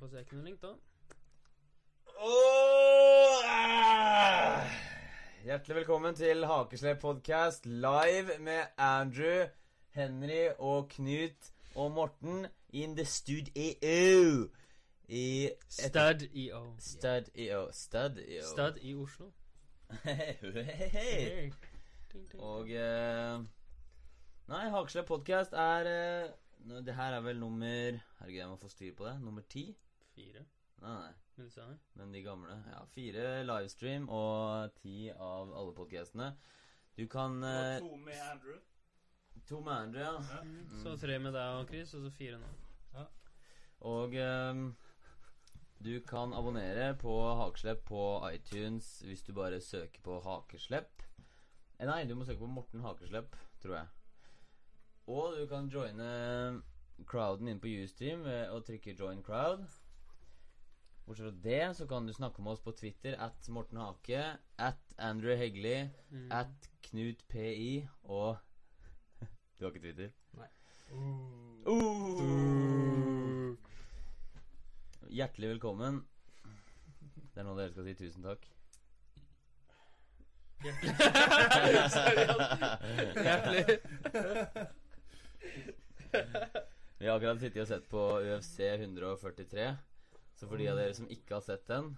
Bare se jeg kunne link, da. Ah. Hjertelig velkommen til Hakeslepp podcast live med Andrew, Henry og Knut og Morten in the studio i et- Stud.eo. Stud.io. Stud.io. Stud i Oslo. Hei, hei. Ding. Og eh, Nei, Hakeslepp podcast er eh, Det her er vel nummer Herregud, jeg må få styr på det. Nummer ti? Fire. Nei, nei. Men, det? Men de gamle. Ja, fire livestream og ti av alle podcastene. Du kan eh, to med Andrew. To med Andrew, ja. Ja. Mm. Så tre med deg og Chris, og så fire nå. Og ehm, du kan abonnere på Hakeslepp på iTunes hvis du bare søker på Hakeslepp. Eh, nei, du må søke på Morten Hakeslepp, tror jeg. Og du kan joine crowden inn på Ustream ved å trykke 'join crowd'. Bortsett fra det så kan du snakke med oss på Twitter at Morten Hake, at Andrew Heggeli, Mm. at Knut PI og Du har ikke Twitter? Uh. Hjertelig velkommen. Det er nå dere skal si tusen takk. Hjertelig. Vi har akkurat sittet og sett på UFC 143. Så for de av dere som ikke har sett den,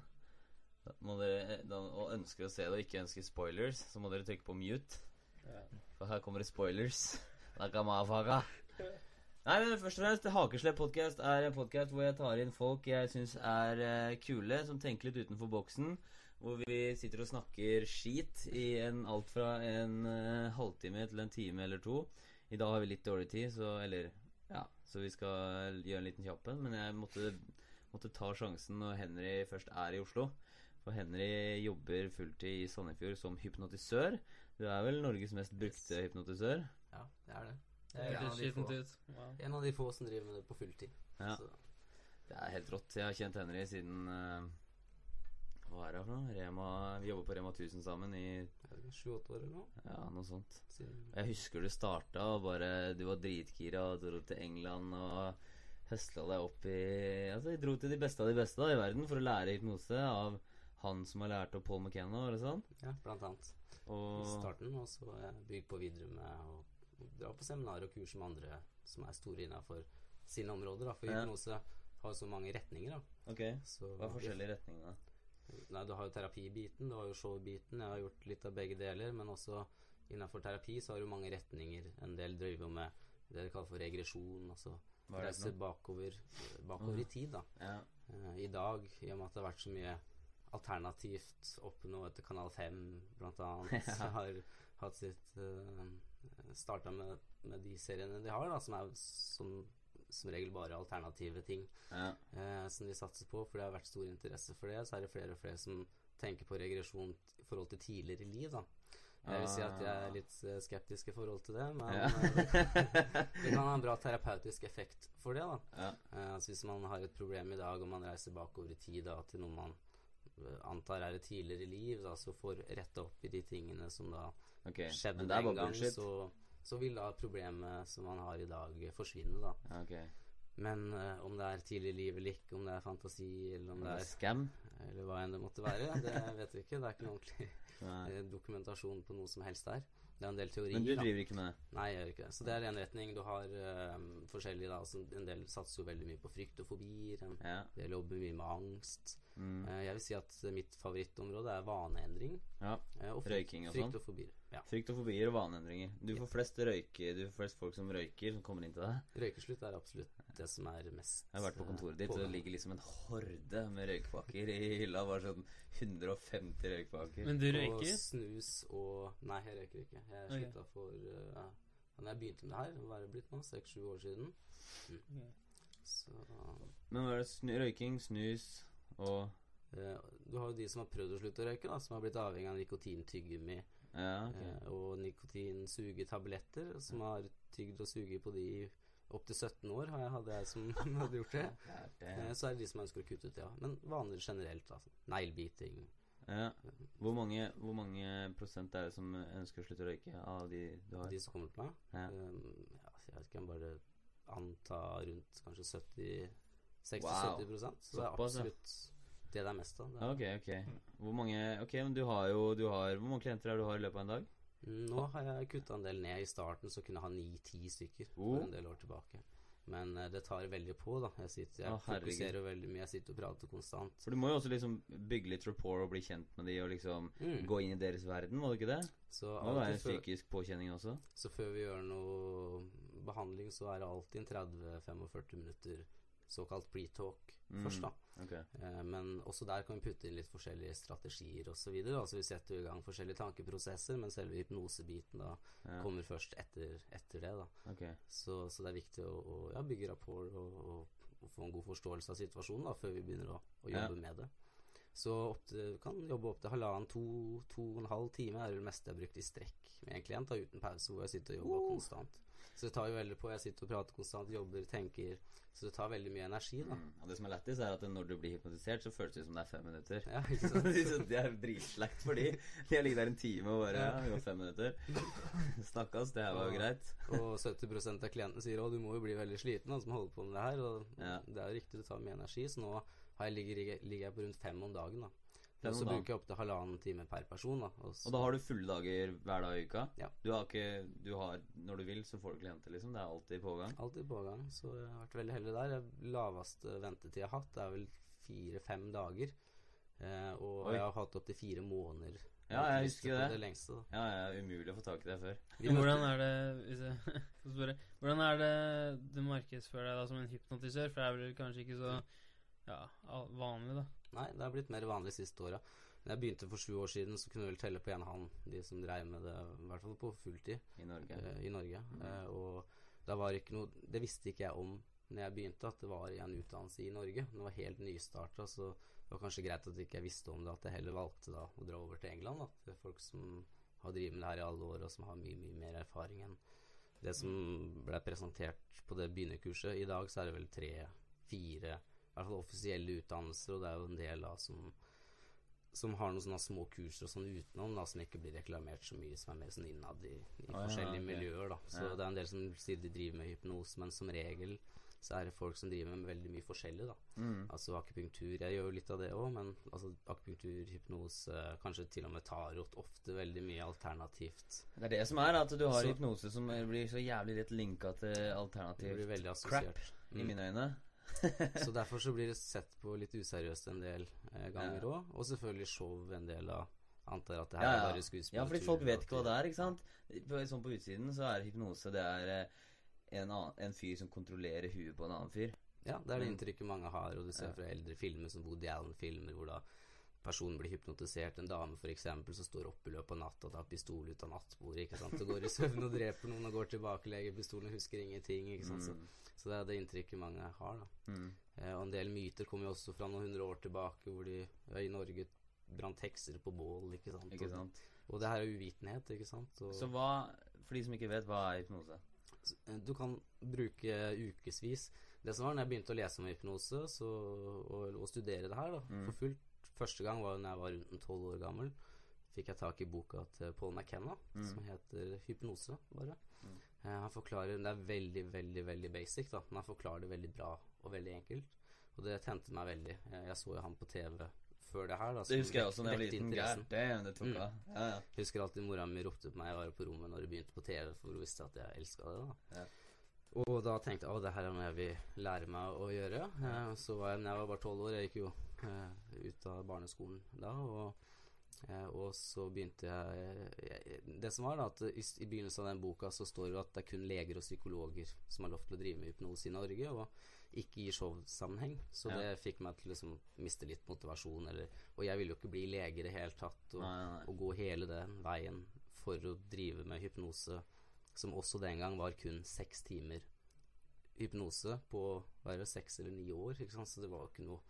må dere, da, og ønsker å se det og ikke ønsker spoilers, så må dere trykke på mute. For her kommer det spoilers. Nei, men først og fremst, Hakeslepp podcast er en podcast hvor jeg tar inn folk jeg syns er uh, kule, som tenker litt utenfor boksen. Hvor vi sitter og snakker skit i en, alt fra en uh, halvtime til en time eller to. I dag har vi litt dårlig tid, så Eller ja, så vi skal gjøre en liten kjapp en. Men jeg måtte, måtte ta sjansen når Henry først er i Oslo. For Henry jobber fulltid i Sandefjord som hypnotisør. Du er vel Norges mest brukte hypnotisør? Ja, det er det. Det er en av de få- Wow. En av de få som driver med det på fulltid. Ja. Så, Det er helt rått. Jeg har kjent Henry siden uh, Hva er det for noe? Rema Vi jobber på Rema 1000 sammen i Sju-åtte år eller noe. ja, noe sånt. Siden, Jeg husker du starta og bare Du var dritgira og dro til England og høsla deg opp i Altså, jeg dro til de beste av de beste da, i verden for å lære hypnose av han som har lært opp Paul McKenna, var det sånn? ja, blant annet. Og, I starten, og så bygge på videre med å dra på seminarer og kurs med andre som er store innafor sine områder. Da. For Ja. hypnose har så mange retninger. Da. Ok, Så, hva er forskjellige retninger, da? Nei, Du har jo terapibiten, du har jo show-biten. Jeg har gjort litt av begge deler. Men også innafor terapi så har du mange retninger. En del driver med det de kaller for regresjon. Altså Reise bakover, bakover i tid. da Ja. Eh, I dag, i og med at det har vært så mye alternativt oppe nå etter Kanal 5, blant annet, Ja. har hatt sitt uh, Starta med, med de seriene de har, da, som er som, som regel bare alternative ting ja. uh, som de satser på, for det har vært stor interesse for det. Så er det flere og flere som tenker på regresjon i forhold til tidligere liv, da. Jeg vil si at jeg er litt eh, skeptisk i forhold til det, men Ja. eh, det kan ha en bra terapeutisk effekt for det, da. ja. Eh, altså hvis man har et problem i dag, og man reiser bakover i tid da, til noe man antar er et tidligere liv, da, så får retta opp i de tingene som da okay. skjedde er den gang, så, så vil da problemet som man har i dag, forsvinne, da. Okay. Men uh, om det er tidlig liv eller ikke, om det er fantasi, eller om det er Scam? Eller hva enn det måtte være, det vet vi ikke. Det er ikke noe ordentlig Nei. eh, dokumentasjon på noe som helst der. Det er en del teorier. Men du da. driver ikke med det? Nei, jeg gjør ikke det. Så det er en retning. Du har um, forskjellige da, altså, En del satser jo veldig mye på frykt og fobier. En Ja. del jobber mye med angst. Mm. Eh, jeg vil si at mitt favorittområde er vaneendring. ja. eh, og frykt, Røyking og sånn? Frykt og fobier. Ja. Frykt og fobier og vaneendringer. Du får flest røyke Du får flest folk som røyker, som kommer inn til deg. Røykeslutt er absolutt det som er mest Jeg har vært på kontoret ditt, eh, og det ligger liksom en horde med røykpakker i hylla. Bare sånn 150 røykpakker. Men du røyker? Og snus og Nei, jeg røyker ikke. Jeg slutta okay. for uh, Da jeg begynte med det her, hva er det blitt nå? Seks-sju år siden. Mm. Så Men hva er det? Snu, røyking, snus og eh, Du har jo de som har prøvd å slutte å røyke, da, som har blitt avhengig av nikotintyggegummi Ja, ok. eh, og nikotinsugetabletter, som har tygd og suget på de opptil 17 år, har jeg, hadde jeg som hadde gjort det. Eh, så er det de som ønsker å kutte ut, ja. Men vaner generelt, da. Neglebiting. Ja. Hvor mange, hvor mange prosent er det som ønsker å slutte å røyke av de du har? De som kommer til meg. Ja. Um, ja, jeg jeg bare anta rundt kanskje 70 60-70 Wow. Så det er absolutt det det er mest av. Ok, ok. Hvor mange Ok, men du har jo du har, Hvor mange klienter er du har i løpet av en dag? Nå har jeg kutta en del ned. I starten så kunne jeg ha ni-ti stykker Oh. for en del år tilbake. Men eh, det tar veldig på, da. Jeg, sitter, jeg ah, fokuserer veldig mye. Jeg sitter og prater konstant. For du må jo også liksom bygge litt rapport og bli kjent med de og liksom Mm. gå inn i deres verden, må du ikke det? Så, Det være en psykisk påkjenning også. så før vi gjør noe behandling, så er det alltid en 30-45 minutter såkalt pre-talk Mm. først, da. Okay. Eh, Men også der kan vi putte inn litt forskjellige strategier osv. Altså vi setter i gang forskjellige tankeprosesser, men selve hypnosebiten da Ja. kommer først etter, etter det. da Okay. Så, så det er viktig å, å ja, bygge rapport og, og, og få en god forståelse av situasjonen da før vi begynner å, å Ja. jobbe med det. Så opp til, kan jobbe opp til halvannen, to, to og en halv time er det meste jeg har brukt i strekk med en klient da, uten pause, hvor jeg sitter og jobber konstant. Så det tar jo veldig på. Jeg sitter og prater konstant, jobber, tenker. Så det tar veldig mye energi, da. Mm. Og det som er lættis, er at når du blir hypnotisert, så føles det som det er fem minutter. Ja, ikke sant? Så det er dritslakt for de. De ligger der en time og bare Ja, fem minutter. Stakkars, det her var jo greit. Og 70% av klientene sier å, du må jo bli veldig sliten da, som holder på med det her. Og Ja. det er jo riktig, det tar mye energi. Så nå har jeg, ligger, ligger jeg på rundt fem om dagen. da Og så bruker jeg opptil halvannen time per person. da Og så, Og da har du fulle dager hver dag i uka? Ja. Du har ikke Du har Når du vil, så får du klienter, liksom? Det er alltid pågang? Alltid pågang. Så jeg har vært veldig heldig der. Det laveste ventetid jeg har hatt, det er vel fire-fem dager. Eh, og Oi. jeg har hatt opptil fire måneder. Ja, jeg husker det. Det lengste. Ja, ja, umulig å få tak i det før. Hvordan er det hvis jeg får spørre, Hvordan er det du markedsfører deg da som en hypnotisør? For det er vel kanskje ikke så ja, vanlig, da. Nei, det har blitt mer vanlig siste åra. Da jeg begynte for sju år siden, så kunne du vel telle på én hånd de som dreiv med det, i hvert fall på fulltid. I Norge. eh, i Norge. Eh, og da var ikke noe Det visste ikke jeg om når jeg begynte, at det var en utdannelse i Norge. Det var helt nystarta, så det var kanskje greit at jeg ikke visste om det, at jeg heller valgte da å dra over til England. Da, til folk som har drevet med det her i alle år, og som har mye, mye mer erfaring enn det som ble presentert på det begynnerkurset. I dag så er det vel tre-fire hvert fall offisielle utdannelser, og det er jo en del da som som har noen sånne små kurser og sånn utenom, da, som ikke blir reklamert så mye, som er mer sånn innad i, i ja, forskjellige ok. miljøer, da. Så Ja. det er en del som sier de driver med hypnose, men som regel så er det folk som driver med veldig mye forskjellig, da. Mm. Altså akupunktur, jeg gjør jo litt av det òg, men altså akupunktur, hypnose, kanskje til og med tarot, ofte veldig mye alternativt. Det er det som er, at du har Så- hypnose som blir så jævlig litt linka til alternativt crap, assosiert. i Mm. mine øyne. Så derfor så blir det sett på litt useriøst en del eh, ganger Ja. Og selvfølgelig show en del av Antar at det her Ja, er bare skuespill. ja, fordi folk vet ikke hva det er, ikke sant? På, sånn på utsiden så er hypnose det er eh, en, annen, en fyr som kontrollerer huet på en annen fyr. Ja, det er det Mm. inntrykket mange har, og du ser Ja. fra eldre filmer som Woody Allen-filmer, hvor da personen blir hypnotisert, en dame eksempel som står opp i løpet av natta og tar pistol ut av nattbordet, ikke sant, og går i søvn og dreper noen og går tilbake, legger pistolen og husker ingenting, ikke sant, så, Mm. Så det er det inntrykket mange har, da. Mm. Eh, og en del myter kommer jo også fra noen hundre år tilbake, hvor de ja, i Norge brant hekser på bål, ikke sant, Ikke og, sant? og det her er uvitenhet, ikke sant, og Så hva For de som ikke vet, hva er hypnose? Eh, Du kan bruke ukevis. Det som var når jeg begynte å lese om hypnose så, og, og studere det her da, Mm. for fullt Første gang var da jeg var rundt tolv år gammel. Fikk jeg tak i boka til Paul McKenna, Mm. som heter 'Hypnose'. bare. Eh, han forklarer Det er veldig, veldig veldig basic, da, men han forklarer det veldig bra og veldig enkelt. Og det tente meg veldig. Jeg, jeg så jo han på TV før det her. da Det husker jeg også da jeg var liten. God damn, det tok Mm. av. Ja, ja. Jeg husker alltid mora mi ropte på meg jeg var på rommet når det begynte på TV, for hun visste at jeg elska det. da Ja. Og da tenkte jeg å, det her er noe jeg vil lære meg å gjøre. Eh, så var jeg, jeg var bare tolv år, jeg gikk jo eh, ut av barneskolen da, og, eh, og så begynte jeg, jeg Det som var, da, at i, i begynnelsen av den boka så står det at det er kun leger og psykologer som har lov til å drive med hypnose i Norge, og ikke i showsammenheng. Så Ja. det fikk meg til å liksom miste litt motivasjon, eller Og jeg ville jo ikke bli lege i det hele tatt. Og, Nei, nei, å gå hele den veien for å drive med hypnose, som også den gang var kun seks timer hypnose på hva er seks eller ni år. Så det var jo ikke noe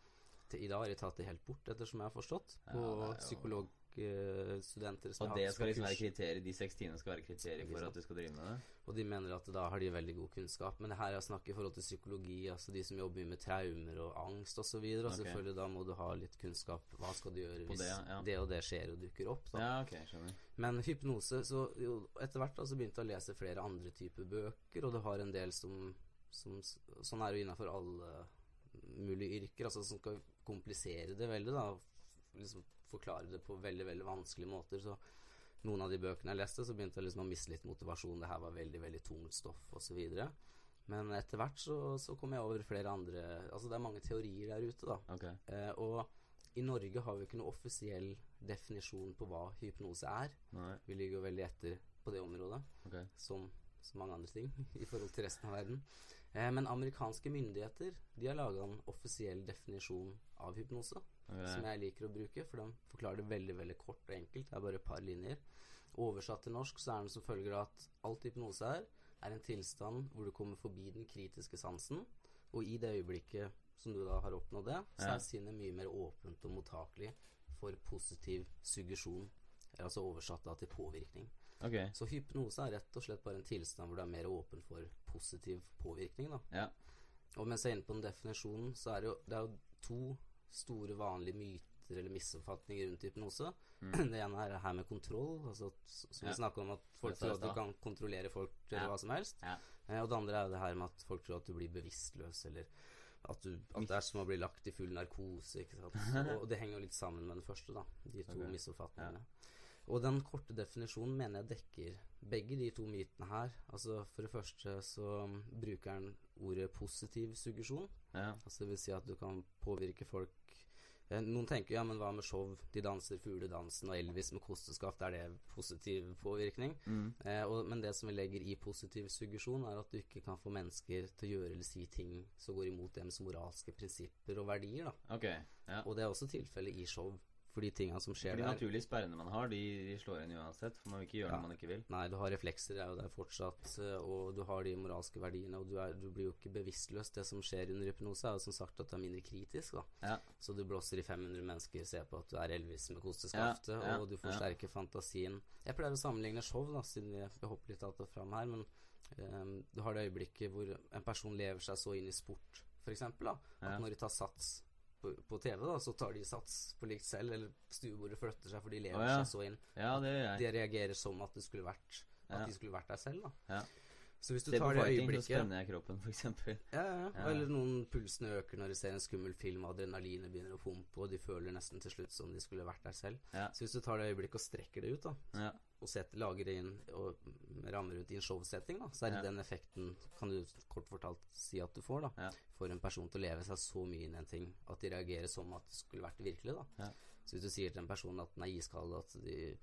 I dag har de tatt det helt bort, ettersom jeg har forstått, Ja, på psykolog er som Og det skal liksom være kriteriet De seks timene skal være kriteriet for at du skal drive med det? Og de mener at da har de veldig god kunnskap. Men det her er snakk i forhold til psykologi, altså de som jobber mye med traumer og angst osv. Og, videre, og okay. selvfølgelig da må du ha litt kunnskap. Hva skal du gjøre hvis det, ja. det og det skjer og dukker opp? Da. Ja, okay, skjønner. Men hypnose så jo, Etter hvert da så begynte jeg å lese flere andre typer bøker, og du har en del som, som Sånn er det jo innenfor alle mulige yrker, altså som skal komplisere det veldig, da. Liksom forklare det på veldig, veldig vanskelige måter. Så noen av de bøkene jeg leste, så begynte jeg liksom å miste litt motivasjon. Det her var veldig, veldig tungt stoff, osv. Men etter hvert så, så kom jeg over flere andre Altså det er mange teorier der ute, da. Okay. Eh, og i Norge har vi ikke noe offisiell definisjon på hva hypnose er. Nei. Vi ligger jo veldig etter på det området, okay. som så mange andre ting i forhold til resten av verden. Eh, men amerikanske myndigheter de har laga en offisiell definisjon av hypnose, okay. som jeg liker å bruke, for de forklarer det veldig veldig kort og enkelt. Det er bare et par linjer. Oversatt til norsk så er den som følger at alt hypnose er, er en tilstand hvor du kommer forbi den kritiske sansen, og i det øyeblikket som du da har oppnådd det, så Ja. er sinnet mye mer åpent og mottakelig for positiv suggesjon, altså oversatt da til påvirkning. Ok. Så hypnose er rett og slett bare en tilstand hvor du er mer åpen for positiv påvirkning. Ja. Og mens jeg er inne på den definisjonen, så er det jo, det er jo to store vanlige myter eller misoppfatninger rundt hypnose. Det ene er det her med kontroll, altså som Mm. Ja. vi snakka om at folk tror at du kan kontrollere folk til Ja. hva som helst. Ja. Eh, og det andre er jo det her med at folk tror at du blir bevisstløs, eller at, du, at det er som å bli lagt i full narkose. Sant? Og det henger jo litt sammen med den første, da. De to okay. misoppfatningene. Og den korte definisjonen mener jeg dekker begge de to mytene her. Altså For det første så bruker den ordet positiv suggesjon. Ja. Altså Det vil si at du kan påvirke folk eh, Noen tenker ja, men hva med show? De danser fugledansen og Elvis med kosteskaft. Er det positiv påvirkning? Mm. Eh, og, men det som vi legger i positiv suggesjon, er at du ikke kan få mennesker til å gjøre eller si ting som går imot deres moralske prinsipper og verdier. da Okay, Ja. Og det er også tilfellet i show. For de tinga som skjer De naturlige sperrene man har, de, de slår inn uansett. For man vil ikke gjøre Ja. noe man ikke vil. Nei, du har reflekser, er jo der fortsatt, eh, og du har de moralske verdiene, og du, er, du blir jo ikke bevisstløs. Det som skjer under hypnose, er jo som sagt at det er mindre kritisk. Ja. Så du blåser i 500 mennesker, ser på at du er Elvis med kosteskaftet, Ja, og du forsterker fantasien. Jeg pleier å sammenligne show, da, siden vi hopper litt av og fram her, men um, du har det øyeblikket hvor en person lever seg så inn i sport, eksempel, at når de tar sats på, på TV, da, så tar de sats på likt selv, eller stuebordet flytter seg, for de lever oh, ja. seg så inn. Ja, det gjør jeg. De reagerer som at det skulle vært At Ja. de skulle vært der selv, da. Ja. Så hvis du Se tar det fighting, så øyeblikket spenner jeg kroppen, eksempel. ja, ja, Ja. Eller noen pulsene øker når de ser en skummel film, adrenalinet begynner å pumpe, og de føler nesten til slutt som de skulle vært der selv. Ja. Så hvis du tar det øyeblikket og strekker det ut, da, Ja. Og setter, lager inn og rammer ut i en showsetting, da, så er det Ja. den effekten, kan du kort fortalt si at du får, da. Ja. For en person til å leve seg så mye inn i en ting at de reagerer som at det skulle vært virkelig, da. Ja. Så hvis du sier til en person at den er iskald, at de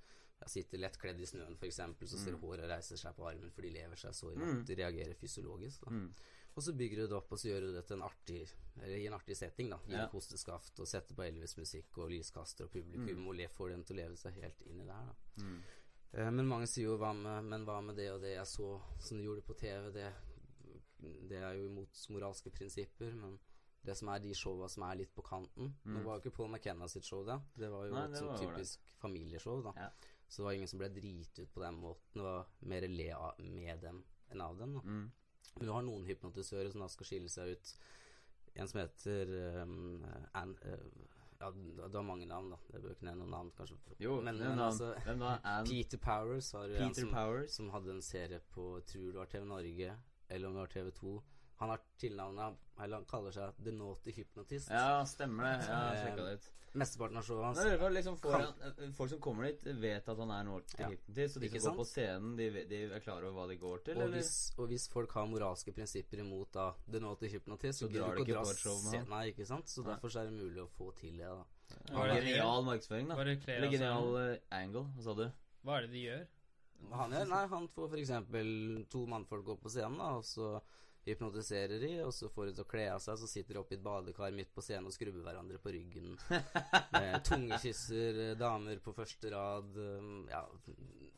sitter lettkledd i snøen f.eks., så ser du håret reiser seg på armen, for de lever seg så inn Mm. at de reagerer fysiologisk. Da. Mm. Og så bygger du det opp, og så gjør du det til en artig Eller i en artig setting, da. Gir Ja. kosteskaft og setter på Elvis-musikk og lyskaster og publikum, og får dem til å leve seg helt inn i det her, da. Mm. Eh, men mange sier jo hva med, men hva med det og det jeg så som du gjorde på TV, det, det er jo imot moralske prinsipper, men det som er de showa som er litt på kanten Nå var jo ikke Paul McKenna sitt show, da. Det var jo Mm. Nei, et var jo det. familieshow, da. Ja. Så det var ingen som ble driti ut på den måten. Det var mer le av, med dem enn av dem, da. Mm. Men du har noen hypnotisører som da skal skille seg ut. En som heter um, Ann uh, Ja, du har mange navn, da. Jeg bør ikke nevne noen navn, kanskje. Jo, men, men da? altså Peter Powers var Peter en som, Powers? som hadde en serie på tror det var TV Norge, eller om det var TV 2. Han har tilnavnet Eller han kaller seg The Naughty Hypnotist. Ja, stemmer det. Ja, jeg Eh, sjekka det ut. Mesteparten av showet hans det liksom, får Kan- eh, folk som kommer dit, vet at han er Naughty Ja. Hypnotist, og de Ikke som går på scenen, de, de er klar over hva de går til, og eller? hvis, og hvis folk har moralske prinsipper imot da The Naughty Hypnotist, Så så drar de ikke på et show med ham. Nei, ikke sant? Så Nei. derfor så er det mulig å få til det, da. Ja, det Genial markedsføring, da. Eller genial uh, angle, hva sa du? Hva er det de gjør? Han, gjør, nei, han får f.eks. to mannfolk opp på scenen, da, og så hypnotiserer de, og så får de til å kle av seg, så sitter de oppe i et badekar midt på scenen og skrubber hverandre på ryggen. eh, Tungekysser eh, damer på første rad, eh, ja,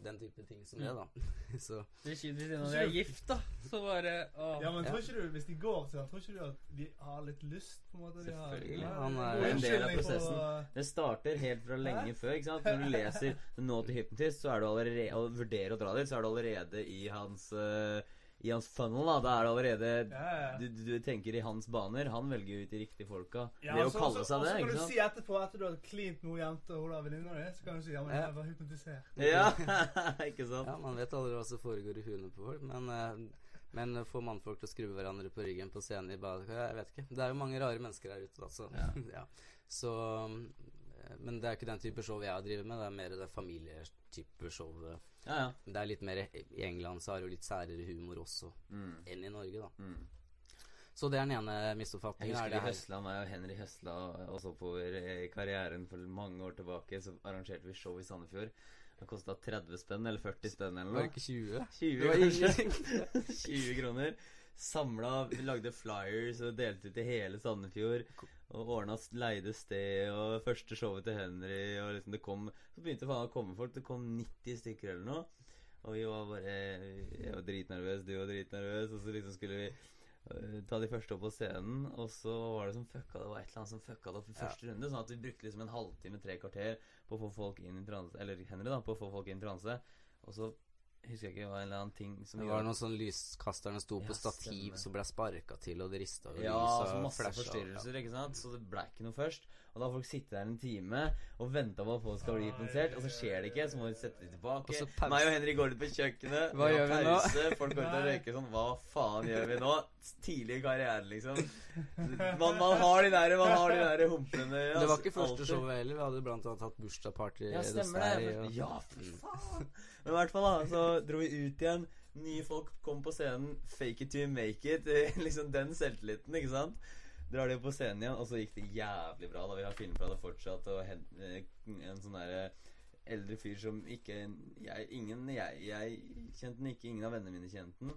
den type ting som det, da. så Det er kjipt hvis en av de er gift, da. Så bare å. Ja, men tror ikke du, hvis de går til han, tror ikke du at de har litt lyst? på en måte? De har, Selvfølgelig. Ja, Han er- en del av prosessen. På... Det starter helt fra lenge før. ikke sant? Når du leser Nå til Hypnotist, så er du allerede og vurderer å dra dit, så er du allerede i hans eh, I hans funnel. da, Da er det allerede Ja, ja. du, du tenker i hans baner. Han velger ut de riktige folka. Ja, det å så- kalle så- sant? og Så kan du sant? si etterpå, etter du har klint noe jente og hun er venninna di, så kan du si ja, men jeg var hypnotisert. Ja, ikke sant? ja, man vet aldri hva som foregår i huene på folk, men uh, Men få mannfolk til å skru hverandre på ryggen på scenen i badekar Jeg vet ikke. Det er jo mange rare mennesker her ute, da. Så, ja. så Men det er ikke den type show jeg driver med. Det er mer det familietype showet. Ja, ja. Det er litt mer I England så har jo litt særere humor også Mm. enn i Norge, da. Mm. Så det er den ene Jeg husker vi det meg og Henry Høstla også oppover i karrieren for mange år tilbake, så arrangerte vi show i Sandefjord. Det kosta 30 spenn, eller 40 spenn eller Var noe. det ikke 20? 20 Det var 20 kroner. Samla lagde flyers og delte ut i hele Sandefjord. Og ordna leide sted og første showet til Henry. Og liksom det kom Så begynte faen å komme folk. Det kom 90 stykker eller noe. Og vi var bare Jeg var dritnervøs, du var dritnervøs. Og så liksom skulle vi øh, ta de første opp på scenen. Og så var det som fucka Det var et eller annet som fucka det opp i Ja. første runde. Sånn at vi brukte liksom en halvtime, tre kvarter på å få folk inn i transe. Eller Henry, da, på å få folk inn i transe. Og så husker jeg ikke hva en eller annen ting som Det var noen sånn lyskasterne sto på Ja, stativ som ble sparka til, og det rista og Ja, lysa altså masse flasha, forstyrrelser, ikke sant? Så det ble ikke noe først. Og da har folk sittet der en time og venta på at folk skal bli hypnotisert, og så skjer det ikke. Så må vi sette dem tilbake. Og så pause. Meg og Henrik går ut på kjøkkenet. Hva gjør vi nå? Folk går ut og røyker sånn. Hva faen gjør vi nå? Tidlig i karrieren, liksom. Man, man har de der, man har de der humplene Det var ikke første showet heller. Vi hadde blant annet hatt bursdagsparty Ja, i stemmer det. og- Ja, fy faen. Men i hvert fall, da, så dro vi ut igjen. Nye folk kom på scenen. Fake it to make it. liksom den selvtilliten, ikke sant? Drar de på scenen igjen, og så gikk det jævlig bra. da Vi har film fra det fortsatt, og eh, en sånn derre eldre fyr som ikke jeg, Ingen jeg, jeg kjente den ikke, ingen av vennene mine kjente den.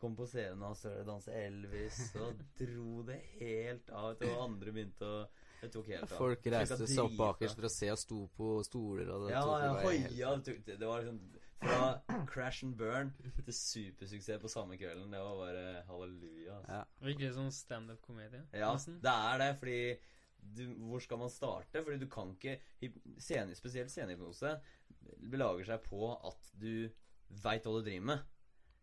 Kom på scenen og så danse Elvis, og dro det helt av. Og andre begynte å Det tok helt av. Folk reiste seg opp bakerst for å se og sto på stoler, og det Ja, tok ja, helt-. Det, det var liksom fra crash and burn til supersuksess på samme kvelden. Det var bare halleluja. Altså. Ja. Virkelig sånn standup-komedie. Ja, nesten. det er det, fordi du, Hvor skal man starte? Fordi du kan ikke scene, Spesielt scenehypnose belager seg på at du veit hva du driver med.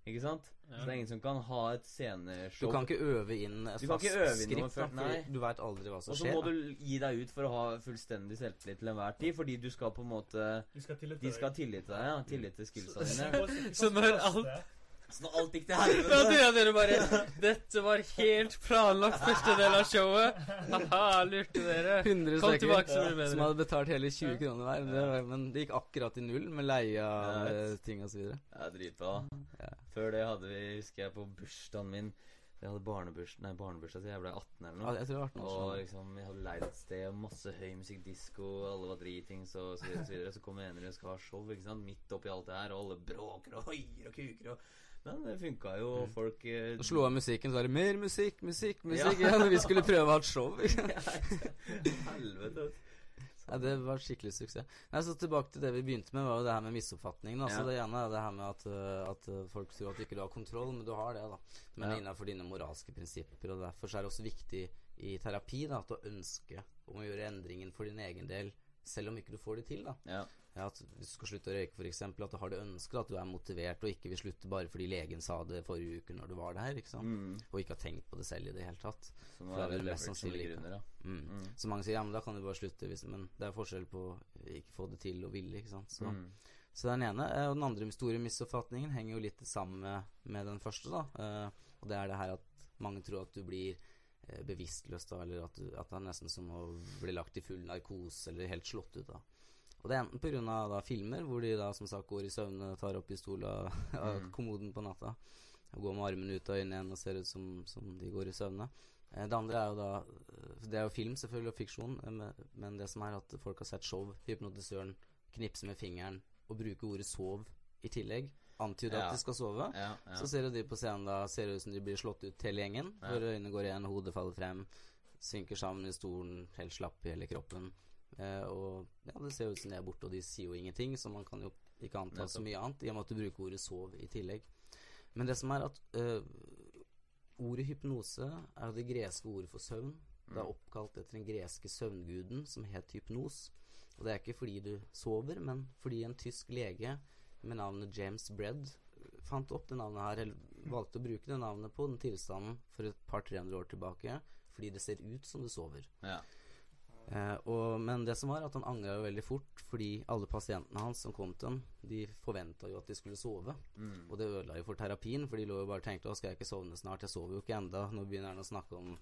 Ikke sant? Ja. Så det er ingen som kan ha et Du sceneshow kan ikke øve inn et Du kan fast ikke øve inn skript, nei. for du veit aldri hva som skjer. Og så må du gi deg ut for å ha fullstendig selvtillit til enhver tid, fordi du skal på en måte De skal ha tillit til deg, ja. Tillit til skillsa dine. Så når alt- Så når alt gikk til helvete ja, dere bare Dette var helt planlagt første del av showet. Haha, lurte dere. 100 Kom tilbake, så blir det som hadde betalt hele 20 kroner hver. Det men det gikk akkurat i null med leie av eh, ting og så videre. Ja, dritbra. Ja. Før det hadde vi, husker jeg, på bursdagen min Jeg hadde barnebursdag Nei, barnebursdag til jeg ble 18 eller Ja, noe. jeg tror 18 år Og liksom, jeg hadde leid et sted, og masse høy musikk, disko, alle var dritings og så videre. Så, videre. så kommer en og skal ha show, ikke sant, midt oppi alt det her, og alle bråker og hoier og kuker og Men det funka jo, og folk eh, Så slo av musikken, så var det mer musikk, musikk, musikk. Ja, når vi skulle prøve å ha et show. Helvete. Ja, det var skikkelig suksess. Nei, så Tilbake til det vi begynte med, var jo det her med misoppfatningen. da. Så Ja. Det ene er det her med at, uh, at uh, folk tror at du ikke har kontroll, men du har det. da. Men Ja. innenfor dine moralske prinsipper. og Derfor så er det også viktig i terapi da, at du ønsker om å gjøre endringen for din egen del, selv om ikke du får det til. da. Ja. At Hvis du skal slutte å røyke, f.eks., at du har det ønsket, at du er motivert og ikke vil slutte bare fordi legen sa det forrige uke når du var der, ikke? Mm. og ikke har tenkt på det selv i det hele tatt. Så er det er vel mest sannsynlig ja. Mm. Mm. Så mange sier ja, men da kan du bare slutte, hvis, men det er forskjell på ikke få det til og ville, ikke sant. Så, Mm. så den ene. eh, Og den andre store misoppfatningen henger jo litt sammen med, med den første, da. Uh, og det er det her at mange tror at du blir bevisstløs, da, eller at, at det er nesten som å bli lagt i full narkose eller helt slått ut, da. Og det er enten pga. filmer, hvor de da som sagt går i søvne, tar opp pistola av Mm. kommoden på natta, og går med armen ut av øynene igjen og ser ut som, som de går i søvne. Eh, Det andre er jo da eh, Det er jo film, selvfølgelig, og fiksjon, eh, men- men det som er at folk har sett show, hypnotisøren knipse med fingeren og bruke ordet 'sov' i tillegg. Antyde at de skal sove. Så ser du de på scenen da ser det ut som de blir slått ut hele gjengen. Hvor øynene går igjen, hodet faller frem, synker sammen i stolen, helt slapp i hele kroppen. Eh, og ja, det ser ut som de er borte, og de sier jo ingenting, så man kan jo ikke anta så mye annet, i og med at du bruker ordet 'sov' i tillegg. Men det som er at øh, ordet hypnose er det greske ordet for søvn. Det er oppkalt etter den greske søvnguden som het hypnos. Og det er ikke fordi du sover, men fordi en tysk lege med navnet James Bredd fant opp det navnet her, eller valgte å bruke det navnet på den tilstanden for et par-tre hundre år tilbake, fordi det ser ut som du sover. ja. Eh, og, men det som var, at han angra jo veldig fort, fordi alle pasientene hans som kom til ham, de forventa jo at de skulle sove. Mm. Og det ødela jo for terapien, for de lå jo bare og tenkte 'Å, skal jeg ikke sovne snart? Jeg sover jo ikke enda Nå begynner han å snakke om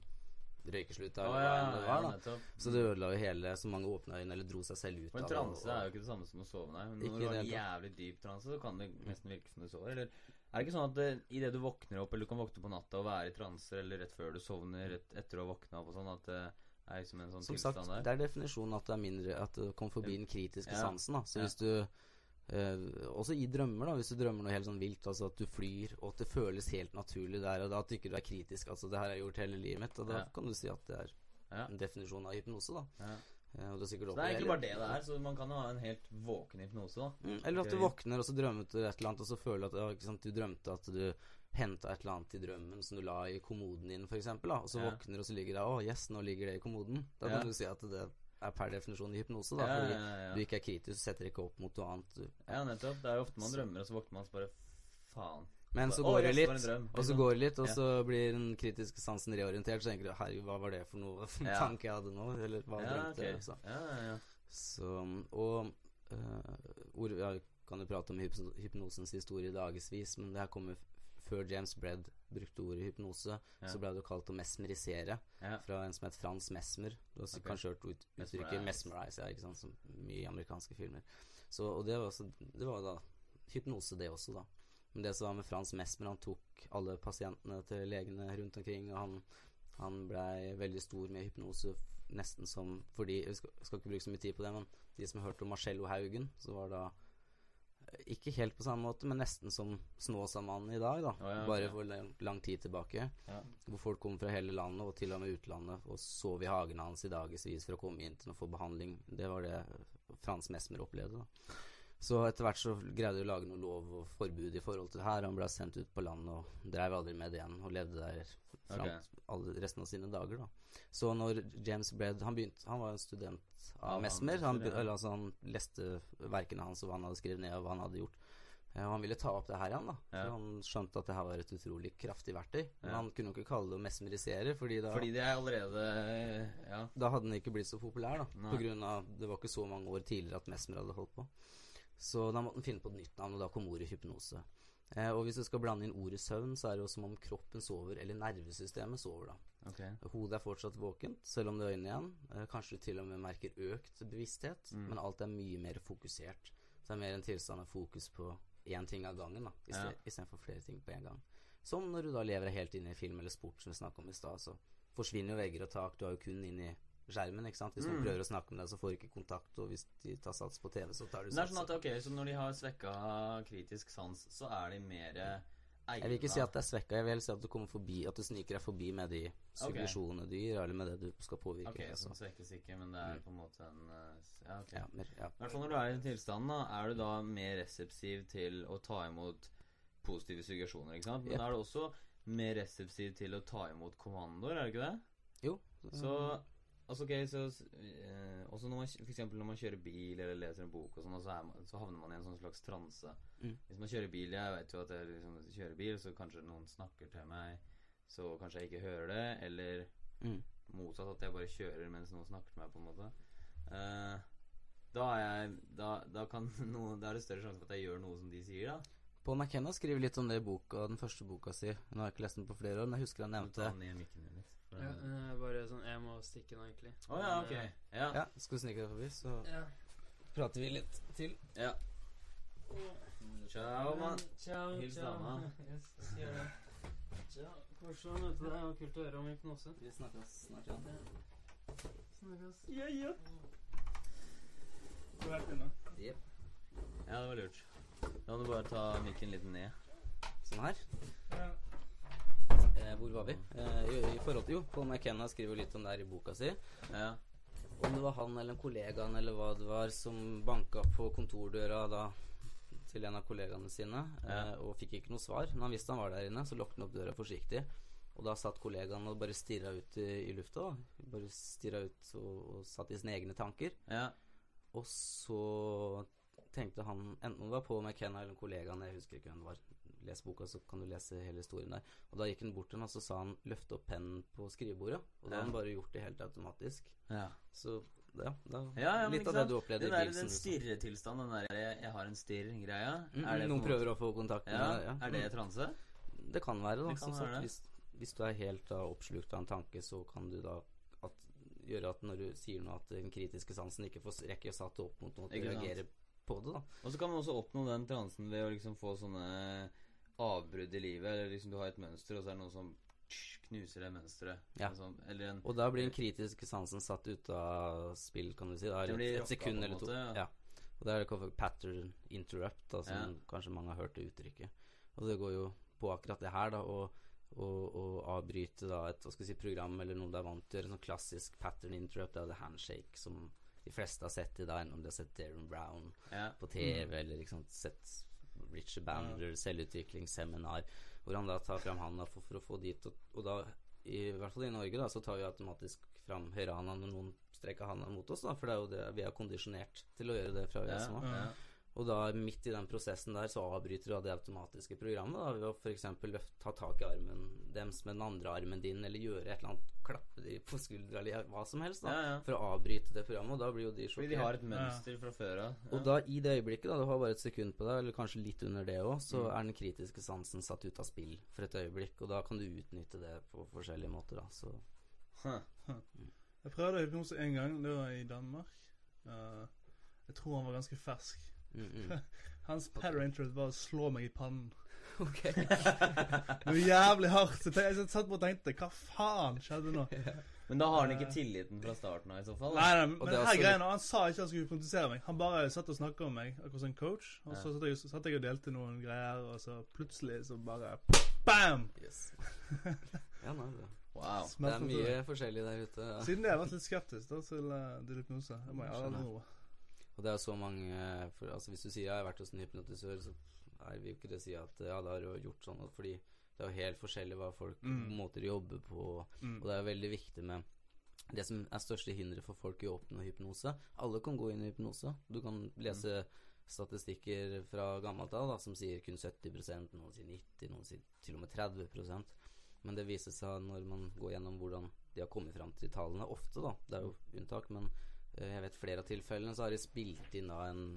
røykeslutt, Å, Oh, ja, ja, ja, Så det ødela jo hele Så mange åpna øynene eller dro seg selv ut en av det, transe er jo ikke det samme som å sove, nei. Men når du har en jævlig dyp transe, så kan det nesten virke som du sover. Eller er det ikke sånn at det, idet du våkner opp, eller du kan våkne på natta og være i transe, eller rett før du sovner, rett etter å ha våkna opp og sånn, at det er liksom en sånn Som tilstand sagt, der? det er definisjonen at det er mindre At det kommer forbi den kritiske sansen. da Så hvis du eh, Også i drømmer, da hvis du drømmer noe helt sånn vilt, altså at du flyr, og at det føles helt naturlig der og da, at du ikke er kritisk. Altså, det her har jeg gjort hele livet mitt, og da Ja. kan du si at det er Ja. en definisjon av hypnose, da. Ja. uh, og det er, Så det er egentlig bare det det er, så man kan ha en helt våken hypnose, da. Mm, eller at du våkner, og så drømmer du et eller annet, og så føler du at ikke sant, du drømte at du henta et eller annet i drømmen som du la i kommoden din, f.eks., og så våkner og så ligger det Å, yes, nå ligger det i kommoden. Da kan du si at det er per definisjon i hypnose, da. Ja, fordi ja, ja. du ikke er kritisk, du setter ikke opp mot noe annet. Ja, nettopp. Det er jo ofte man drømmer, og så våkner man så bare Faen. Men så går det litt, drøm, og så liksom. går det litt, og så blir den kritiske sansen reorientert, så tenker du herregud, hva var det for noe Ja. tanke jeg hadde nå, eller hva Ja, drømte jeg? Okay. Ja, ja, ja. Så, og uh, ord, Jeg kan jo prate om hypnosens historie dagevis, men det her kommer før James Bredd brukte ordet hypnose, Ja. så ble det jo kalt å mesmerisere Ja. fra en som het Frans Mesmer. Du har okay. Kanskje hørt ut, uttrykket Mesmerize. ja, ikke sant, som mye i amerikanske filmer. Så, og det var, også, det var da hypnose, det også, da. Men det som var med Frans Mesmer, han tok alle pasientene til legene rundt omkring, og han, han blei veldig stor med hypnose, nesten som Fordi Jeg skal, skal ikke bruke så mye tid på det, men de som hørte om Marcello Haugen, så var da ikke helt på samme måte, men nesten som Snåsamannen i dag, da. Oh, ja, Bare ok. for lang, lang tid tilbake. Ja. Hvor folk kom fra hele landet, og til og med utlandet, og sov i hagen hans i dagevis for å komme inn til å få behandling. Det var det Frans Mesmer opplevde. da Så etter hvert så greide de å lage noe lov og forbud i forhold til det her. Han ble sendt ut på landet og drev aldri med det igjen, og levde der fram okay. resten av sine dager. da Så når James Bredd Han begynte Han var en student av ja, Mesmer. han, eller, altså, han leste verkene hans og hva han hadde skrevet ned, og hva han hadde gjort. Ja, og han ville ta opp det her igjen, da. Ja. For han skjønte at det her var et utrolig kraftig verktøy. Men Ja. han kunne jo ikke kalle det å mesmerisere, fordi da, Fordi det er allerede Ja. da hadde den ikke blitt så populær. da Nei. På grunn av Det var ikke så mange år tidligere at Mesmer hadde holdt på. Så da måtte han finne på et nytt navn, og da kom ordet hypnose. Eh, og hvis du skal blande inn ordet søvn, så er det jo som om kroppen sover, eller nervesystemet sover, da. Okay. Hodet er fortsatt våkent, selv om det er øynene igjen. Eh, kanskje du til og med merker økt bevissthet, Mm. men alt er mye mer fokusert. Så det er mer en tilstand av fokus på én ting av gangen, da, Ja. istedenfor flere ting på en gang. Som når du da lever helt inn i film eller sport, som vi snakka om i stad, så forsvinner jo vegger og tak. Du har jo kun inn i skjermen, ikke sant. Hvis noen Mm. prøver å snakke med deg, så får du ikke kontakt, og hvis de tar sats på TV, så tar du sats. det er sånn at, ok, så når de har svekka kritisk sans, så er de mer egna Jeg vil ikke si at det er svekka, jeg vil si at du kommer forbi At du sniker deg forbi med de suggesjonene du gir, eller med det du skal påvirke. Ok, altså. så svekkes ikke, men det er på en måte en eh, Ja, ok. ja, mer, ja. I hvert fall når du er i den tilstanden, da, er du da mer resepsiv til å ta imot positive suggesjoner, ikke sant? Men Yep. da er du også mer resepsiv til å ta imot kommandoer, er det ikke det? Jo. Så Altså, ok, så eh, Også når man, for eksempel når man kjører bil eller leser en bok, og sånn, og så, man, så havner man i en sånn slags transe. Mm. Hvis man kjører bil Jeg vet jo at jeg liksom kjører bil, så kanskje noen snakker til meg, så kanskje jeg ikke hører det, eller Mm. motsatt, at jeg bare kjører mens noen snakker til meg, på en måte. Eh, da er jeg da, da kan noe Da er det større sjanse for at jeg gjør noe som de sier, da. Paul McKenna skriver litt om det i boka, den første boka si. Nå har jeg ikke lest den på flere år, men jeg husker han nevnte Ja, eh, bare sånn Jeg må stikke nå, egentlig. Å ja, ok. Ja. Ja, skal du snike deg forbi, så eh, ja. prater vi litt til. ja. Ciao, mann. Ciao, Hils ciao. dama. Yes, gjøre det. Ciao. Korsvann, vet du. Det var kult å høre om hypnose. Vi snakkes snart igjen. Snakkes. Ja, ja. Du er inne. Jep. Ja, det var lurt. Da må du bare ta mikken litt ned. Sånn her. Ja. Eh, hvor var vi? Eh, i, I forhold til Jo, Paul McKenna skriver litt om det her i boka si. Ja. Om det var han eller en kollegaen eller hva det var som banka på kontordøra da til en av kollegaene sine, Ja. eh, og fikk ikke noe svar. Når han visste han var der inne, så lukket han opp døra forsiktig. Og da satt kollegaen og bare stirra ut i, i lufta. da. Bare stirra ut og, og satt i sine egne tanker. Ja. Og så tenkte han, enten det var Paul McKenna eller kollegaen, jeg husker ikke hvem det var, les boka, så kan du lese hele historien der. Og da gikk han bort til henne, og så sa han 'løft opp pennen på skrivebordet'. Og da Ja. har han bare gjort det helt automatisk. Ja. Så ja, da, Ja, ja, litt av det du opplevde i der, den stirretilstanden, den der jeg, 'jeg har en stirr'-greia Mm, det noen måte- prøver å få kontakt med ja, deg. Ja. Er det transe? Det kan være, da. Det kan være det. Hvis, hvis du er helt da, oppslukt av en tanke, så kan du da at, gjøre at når du sier noe, at den kritiske sansen ikke får rekke å sette opp mot noe, at du reagerer på det, da. Og så kan man også oppnå den transen ved å liksom få sånne avbrudd i livet. Eller liksom du har et mønster, og så er det noen som knuser det mønsteret. Ja. Sånn, en Og da blir den kritiske sansen satt ut av spill, kan du si. Da, Det blir et sekund eller to. måte, ja. Ja. Og det er det pattern interrupt, da, som kanskje mange har hørt det uttrykket. Og det går jo på akkurat det her, da, å, avbryte da et hva skal si, program eller noe du er vant til å gjøre. Sånn klassisk pattern interrupt, det er det handshake som de fleste har sett i dag, om de har sett Darren Brown på TV, eller liksom sett Richard Bandler, selvutviklingsseminar, hvor han da tar fram handa for, for å få dit, og, og da, i hvert fall i Norge, da, så tar vi automatisk fram høyrehanda når noen strekker handa mot oss, da, for det er jo det vi er kondisjonert til å gjøre det fra vi er Ja, små. ja. Og da midt i den prosessen der så avbryter du av det automatiske programmet da, ved å f.eks. ta tak i armen deres med den andre armen din, eller gjøre et eller annet, klappe de på skuldra eller hva som helst, da, Ja, ja. for å avbryte det programmet, og da blir jo de Fordi de har et mønster fra før av. Og da i det øyeblikket, da, du har bare et sekund på deg, eller kanskje litt under det òg, så Mm. er den kritiske sansen satt ut av spill for et øyeblikk, og da kan du utnytte det på forskjellige måter, da. Så Huh. Jeg prøvde hypnose én gang. Det var i Danmark. Uh, jeg tror han var ganske fersk. Mm, mm. Hans pattern interest var å slå meg i pannen. Ok. Var jævlig hardt. Så jeg, jeg satt på og tenkte Hva faen skjedde nå? Men da har han ikke tilliten fra starten av, i så fall. da. Nei, nei, men er her også greiene, Han sa ikke han skulle hypnotisere meg. Han bare satt og snakka med meg, akkurat som en coach. Og så satt jeg, satt jeg og delte noen greier, og så plutselig så bare Bam! Yes. Ja, nei, det, Wow. det er mye forskjellig der ute. Ja. Siden det har jeg vært litt skeptisk da, til, eh, til hypnose. Det må jeg aldri noe. Og det er så mange for, altså Hvis du sier jeg har vært hos en hypnotisør, så er vi jo ikke det å si at ja, da har du gjort sånn, fordi det er jo helt forskjellig hva folk Mm. måter å jobbe på, Mm. og det er veldig viktig med det som er største hinderet for folk i å oppnå hypnose. Alle kan gå inn i hypnose. Du kan lese statistikker fra gammelt av da, som sier kun 70% noen sier 90 noen sier til og med 30% Men det viser seg når man går gjennom hvordan de har kommet fram til tallene. Ofte, da. Det er jo unntak, men jeg vet flere av tilfellene så har de spilt inn da en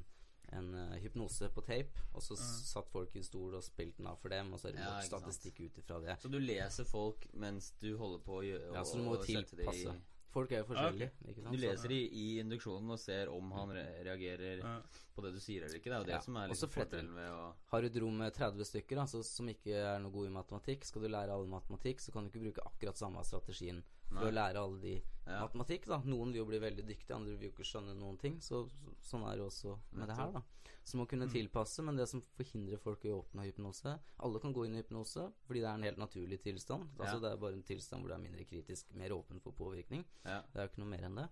en uh, hypnose på tape, og så mm. satt folk i en stol og spilt den av for dem, og så har de Ja, statistikk ut ifra det. Så du leser folk mens du holder på å gjøre Ja, så du må tilpasse. Folk er jo forskjellige, ikke sant? Du leser i, i induksjonen og ser om han re reagerer Ja. på det du sier eller ikke. Det er jo det Ja, som er litt liksom fordelen ved å Har du et rom med 30 stykker altså, som ikke er noe god i matematikk, skal du lære alle matematikk, så kan du ikke bruke akkurat samme strategien for Nei. å lære alle de Ja. matematikk. da Noen vil jo bli veldig dyktige, andre vil jo ikke skjønne noen ting. Så, så Sånn er det også med det her. da Så må kunne tilpasse, men det som forhindrer folk i å åpne hypnose Alle kan gå inn i hypnose fordi det er en helt naturlig tilstand. Altså Ja. Det er bare en tilstand hvor det er mindre kritisk, mer åpen for påvirkning. Ja. Det er jo ikke noe mer enn det.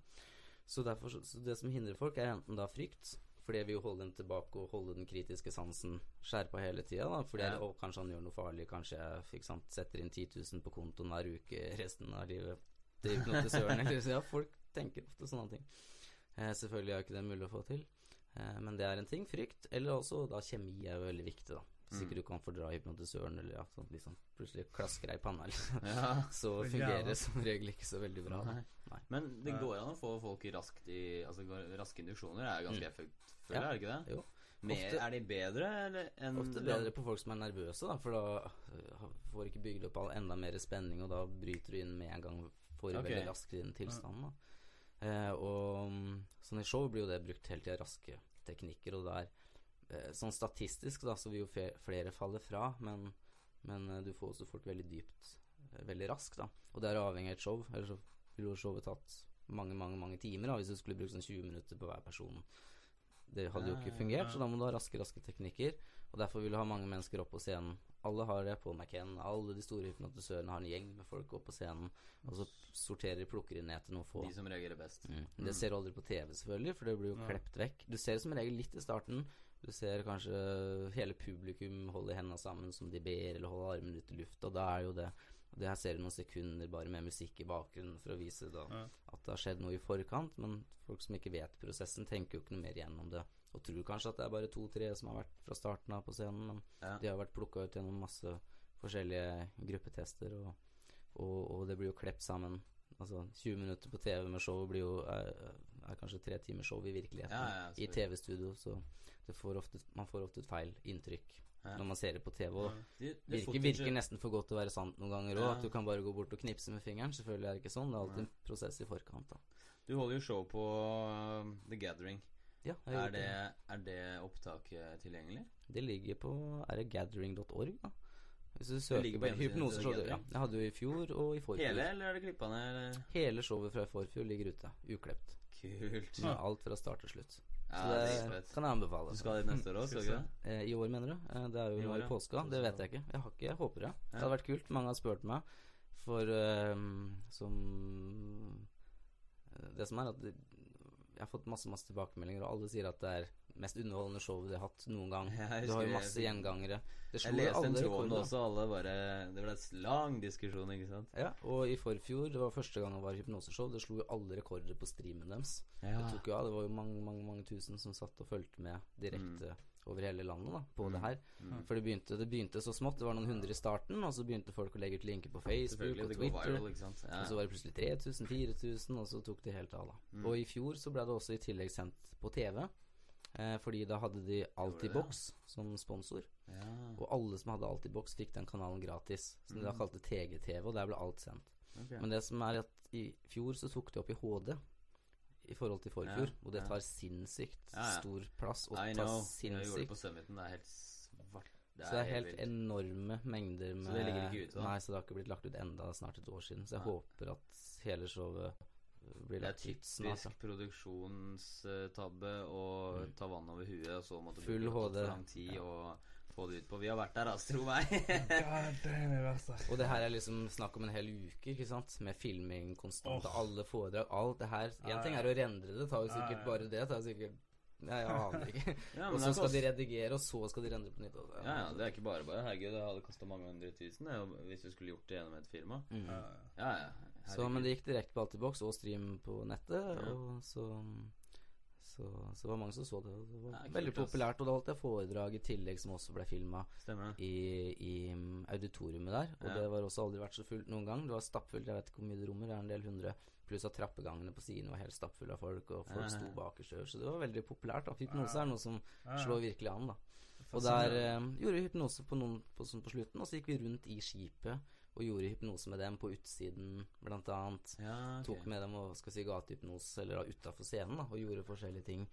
Så, derfor, så- så det som hindrer folk, er enten da frykt, for det vil jo holde dem tilbake og holde den kritiske sansen skjerpa hele tida. Fordi Ja. og kanskje han gjør noe farlig, kanskje jeg ikke sant, setter inn 10 000 på kontoen hver uke resten av livet eller ja, folk tenker ofte sånne ting. Eh, selvfølgelig er jo ikke det mulig å få til, eh, men det er en ting. Frykt. Eller også da kjemi er jo veldig viktig, da. Hvis Mm. du kan fordra hypnotisøren, eller ja, sånn, liksom, plutselig klasker deg i panna, liksom. Ja. så fungerer det som regel ikke så veldig bra. Nei. Nei. Men det går an å få folk raskt i Altså raske induksjoner er ganske Mm. effektfulle, Ja. er det ikke det? Jo. Mer, Ofte- er de bedre eller enn Ofte bedre på folk som er nervøse, da, for da får får ikke bygd opp all- enda mer spenning, og da bryter du inn med en gang, får du veldig raskt inn den tilstanden. Da. Eh, og mm, sånn i show blir jo det brukt Helt i raske teknikker, og det er eh, sånn statistisk, da, så vil jo flere falle fra, men, men eh, du får også folk veldig dypt eh, veldig raskt, da. Og det er avhengig av et show, ellers så ville jo showet tatt mange, mange, mange timer, da, hvis du skulle brukt sånn 20 minutter på hver person. Det hadde jo ikke fungert, så da må du ha raske, raske teknikker. Og derfor vil du ha mange mennesker opp på scenen. Alle har det. på McCann, alle de store hypnotisørene har en gjeng med folk opp på scenen. Og så sorterer plukker de ned til noen få. De som reagerer best. Mm. Det ser du aldri på TV, selvfølgelig, for det blir jo Ja. klept vekk. Du ser som regel litt i starten. Du ser kanskje hele publikum holde hendene sammen som de ber, eller holde armene ut i lufta. Da er jo det Det her ser du noen sekunder bare med musikk i bakgrunnen for å vise da Ja. at det har skjedd noe i forkant, men folk som ikke vet prosessen, tenker jo ikke noe mer gjennom det. og tror kanskje at det er bare to-tre som har vært fra starten av på scenen, men Ja. de har vært plukka ut gjennom masse forskjellige gruppetester, og, og, og det blir jo klept sammen. Altså 20 minutter på TV med show blir jo er, er kanskje tre timer show i virkeligheten. Ja, I. TV-studio, så får ofte, man får ofte et feil inntrykk. Når man ser det på TV. Og Det- det virker, virker nesten for godt til å være sant noen ganger òg. At du kan bare gå bort og knipse med fingeren. Selvfølgelig er det ikke sånn. Det er alltid en prosess i forkant. da Du holder jo show på uh, The Gathering. Ja, Er det, er det opptaket tilgjengelig? Det ligger på Er det gathering.org, da? Hvis du søker på hypnoseshow Ja, jeg hadde jo i fjor og i forfjor. Hele, eller er det klippa ned? Hele showet fra i forfjor ligger ute. Uklept. Kult. Ja. alt fra start til slutt. Ja, Så det det kan jeg anbefale. Du skal dit neste år òg, skal du ikke det? Eh, I år, mener du? Eh, det er jo I år, i påska. Det vet jeg ikke. Jeg har ikke, jeg håper det. Det hadde vært kult. Mange har spurt meg. For eh, som Det som er at jeg har fått masse masse tilbakemeldinger, og alle sier at det er mest underholdende showet de har hatt noen gang. Ja, Du har jo masse gjengangere. Det slo jeg alle rekorder. også, alle bare Det ble en lang diskusjon, ikke sant? Ja, og i forfjor, det var første gang det var hypnoseshow, det slo jo alle rekorder på streamen deres. Det tok jo av, det var jo mange, mange mange tusen som satt og fulgte med direkte over hele landet da, på det her. Mm. For det begynte, det begynte så smått, det var noen hundre i starten, og så begynte folk å legge ut linker på Facebook og Twitter. viral. Ja. Og så var det plutselig 3000, 4000, og så tok det helt av, da. Mm. Og i fjor så ble det også i tillegg sendt på TV, eh, fordi da hadde de Altibox som sponsor. ja. Og alle som hadde Altibox, fikk den kanalen gratis. Som de da Mm. kalte TG-TV, og der ble alt sendt. Okay. Men det som er at i fjor så tok de opp i HD i forhold til forfjor, Ja, og det tar sinnssykt Ja, sinnssykt stor plass. Og I tar know. Jeg gjorde det på Summiten. Det er helt svart. Så det er helt helt enorme mengder med Så det ligger ikke ute? Nei, så det har ikke blitt lagt ut enda snart et år siden. Så jeg håper at hele showet blir Det er typisk altså. produksjonstabbe å Mm. ta vann over huet, og så måtte Full bruke HD. lang tid Ja. og få det ut på. Vi har vært der, altså, tro meg. Der. Og det her er liksom snakk om en hel uke, ikke sant? Med filming konstant, oh. alle foredrag, alt det her. Ja, En ting er å rendre det, tar jo sikkert ja. bare det. Det tar jo sikkert Ja, jeg aner ikke. Ja, og så det skal de redigere, og så skal de rendre på nytt. Ja, ja, det er ikke bare bare. Herregud, det hadde kosta mange hundre tusen det, hvis vi skulle gjort det gjennom et firma. Mm. Ja, ja. Så, men det gikk direkte på Altibox og stream på nettet, Ja. og så så, så det var mange som så det. Det var Ja, veldig populært. Og da holdt jeg foredrag i tillegg som også ble filma i, i mm, auditoriumet der. Og Ja. det var også aldri vært så fullt noen gang. Det var stappfullt. Jeg vet ikke hvor mye det rommer. Det er en del hundre. Pluss at trappegangene på siden var helt stappfulle av folk, og folk sto bakerst. Så det var veldig populært. da Hypnose er noe som slår virkelig an, da. Og der eh, gjorde vi hypnose på noen på, sånn på slutten, og så gikk vi rundt i skipet og gjorde hypnose med dem på utsiden, blant annet. Ja, okay. Tok med dem og skal si gatehypnose, eller utafor scenen, da, og gjorde forskjellige ting.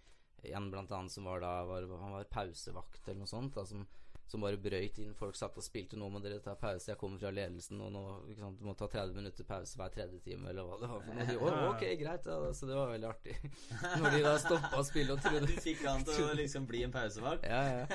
En blant annet som var da var, Han var pausevakt eller noe sånt, da, som, som bare brøyt inn. Folk satt og spilte 'Nå må dere ta pause, jeg kommer fra ledelsen', og nå sant, du må ta 30 minutter pause hver tredje time, eller hva det var for noe. De, oh, ok, greit, ja, så det var veldig artig. Når de da stoppa å spille og trodde Du fikk han til å liksom bli en pausevakt? Ja, ja.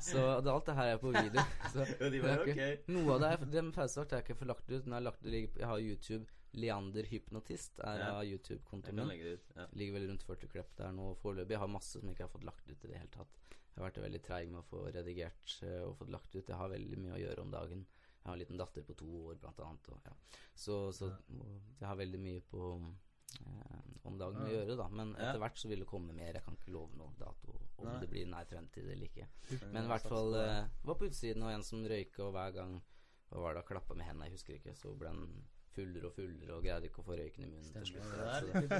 Så det, alt det her er på video. Så Og de var, ikke- ok. Noe av det er Den pausevakt er ikke for lagt ut. Den er lagt, ut, jeg har YouTube. Leander Hypnotist er Ja. av YouTube-kontoen min. Ja. Ligger vel rundt 40 klipp der nå foreløpig. Jeg har masse som ikke har fått lagt ut i det hele tatt. Jeg har vært veldig treig med å få redigert eh, og fått lagt ut. Jeg har veldig mye å gjøre om dagen. Jeg har en liten datter på to år, blant annet. Og, ja. Så, så jeg har veldig mye på eh, om dagen å gjøre, da. Men etter hvert så vil det komme mer. Jeg kan ikke love noe dato om det blir nær fremtid eller ikke. Men i hvert fall eh, var på utsiden, og en som røyka, og hver gang Hva var det, klappa med hendene, jeg husker ikke, så ble den fullere og fullere og greide ikke å få røyken i munnen til slutt.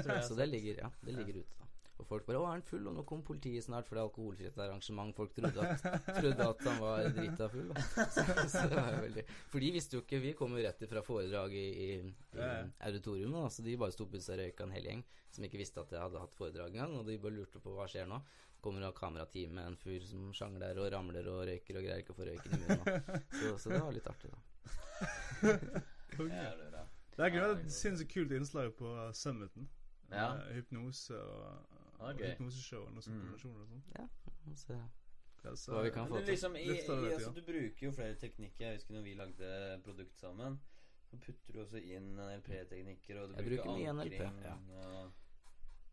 Så, så det ligger, ja, det ligger ute, da. Og folk bare 'Å, er han full?' Og nå kom politiet snart, for det er alkoholfritt arrangement. Folk trodde at, trodde at han var drita full. Så, så det var jo veldig For de visste jo ikke Vi kom jo rett fra foredrag i, i, i Ja, ja. auditoriumet, så de bare sto på og røyka en hel gjeng som ikke visste at jeg hadde hatt foredrag engang, og de bare lurte på hva skjer nå. Kommer av kamerateam med en fyr som sjangler og ramler og røyker og greier ikke å få røyken i munnen. Så, så det var litt artig, da. Ja, det er et sinnssykt kult innslag på Summiten. Ja. Eh, hypnose og, og Ok. hypnoseshow og noen Mm. kombinasjoner og sånn. Så, Ja, så- Hva vi kan få til. liksom, i, i, altså, du bruker jo flere teknikker. Jeg husker når vi lagde produkt sammen. Så putter du også inn NLP-teknikker, og du Jeg bruker, bruker ankring. ja. og-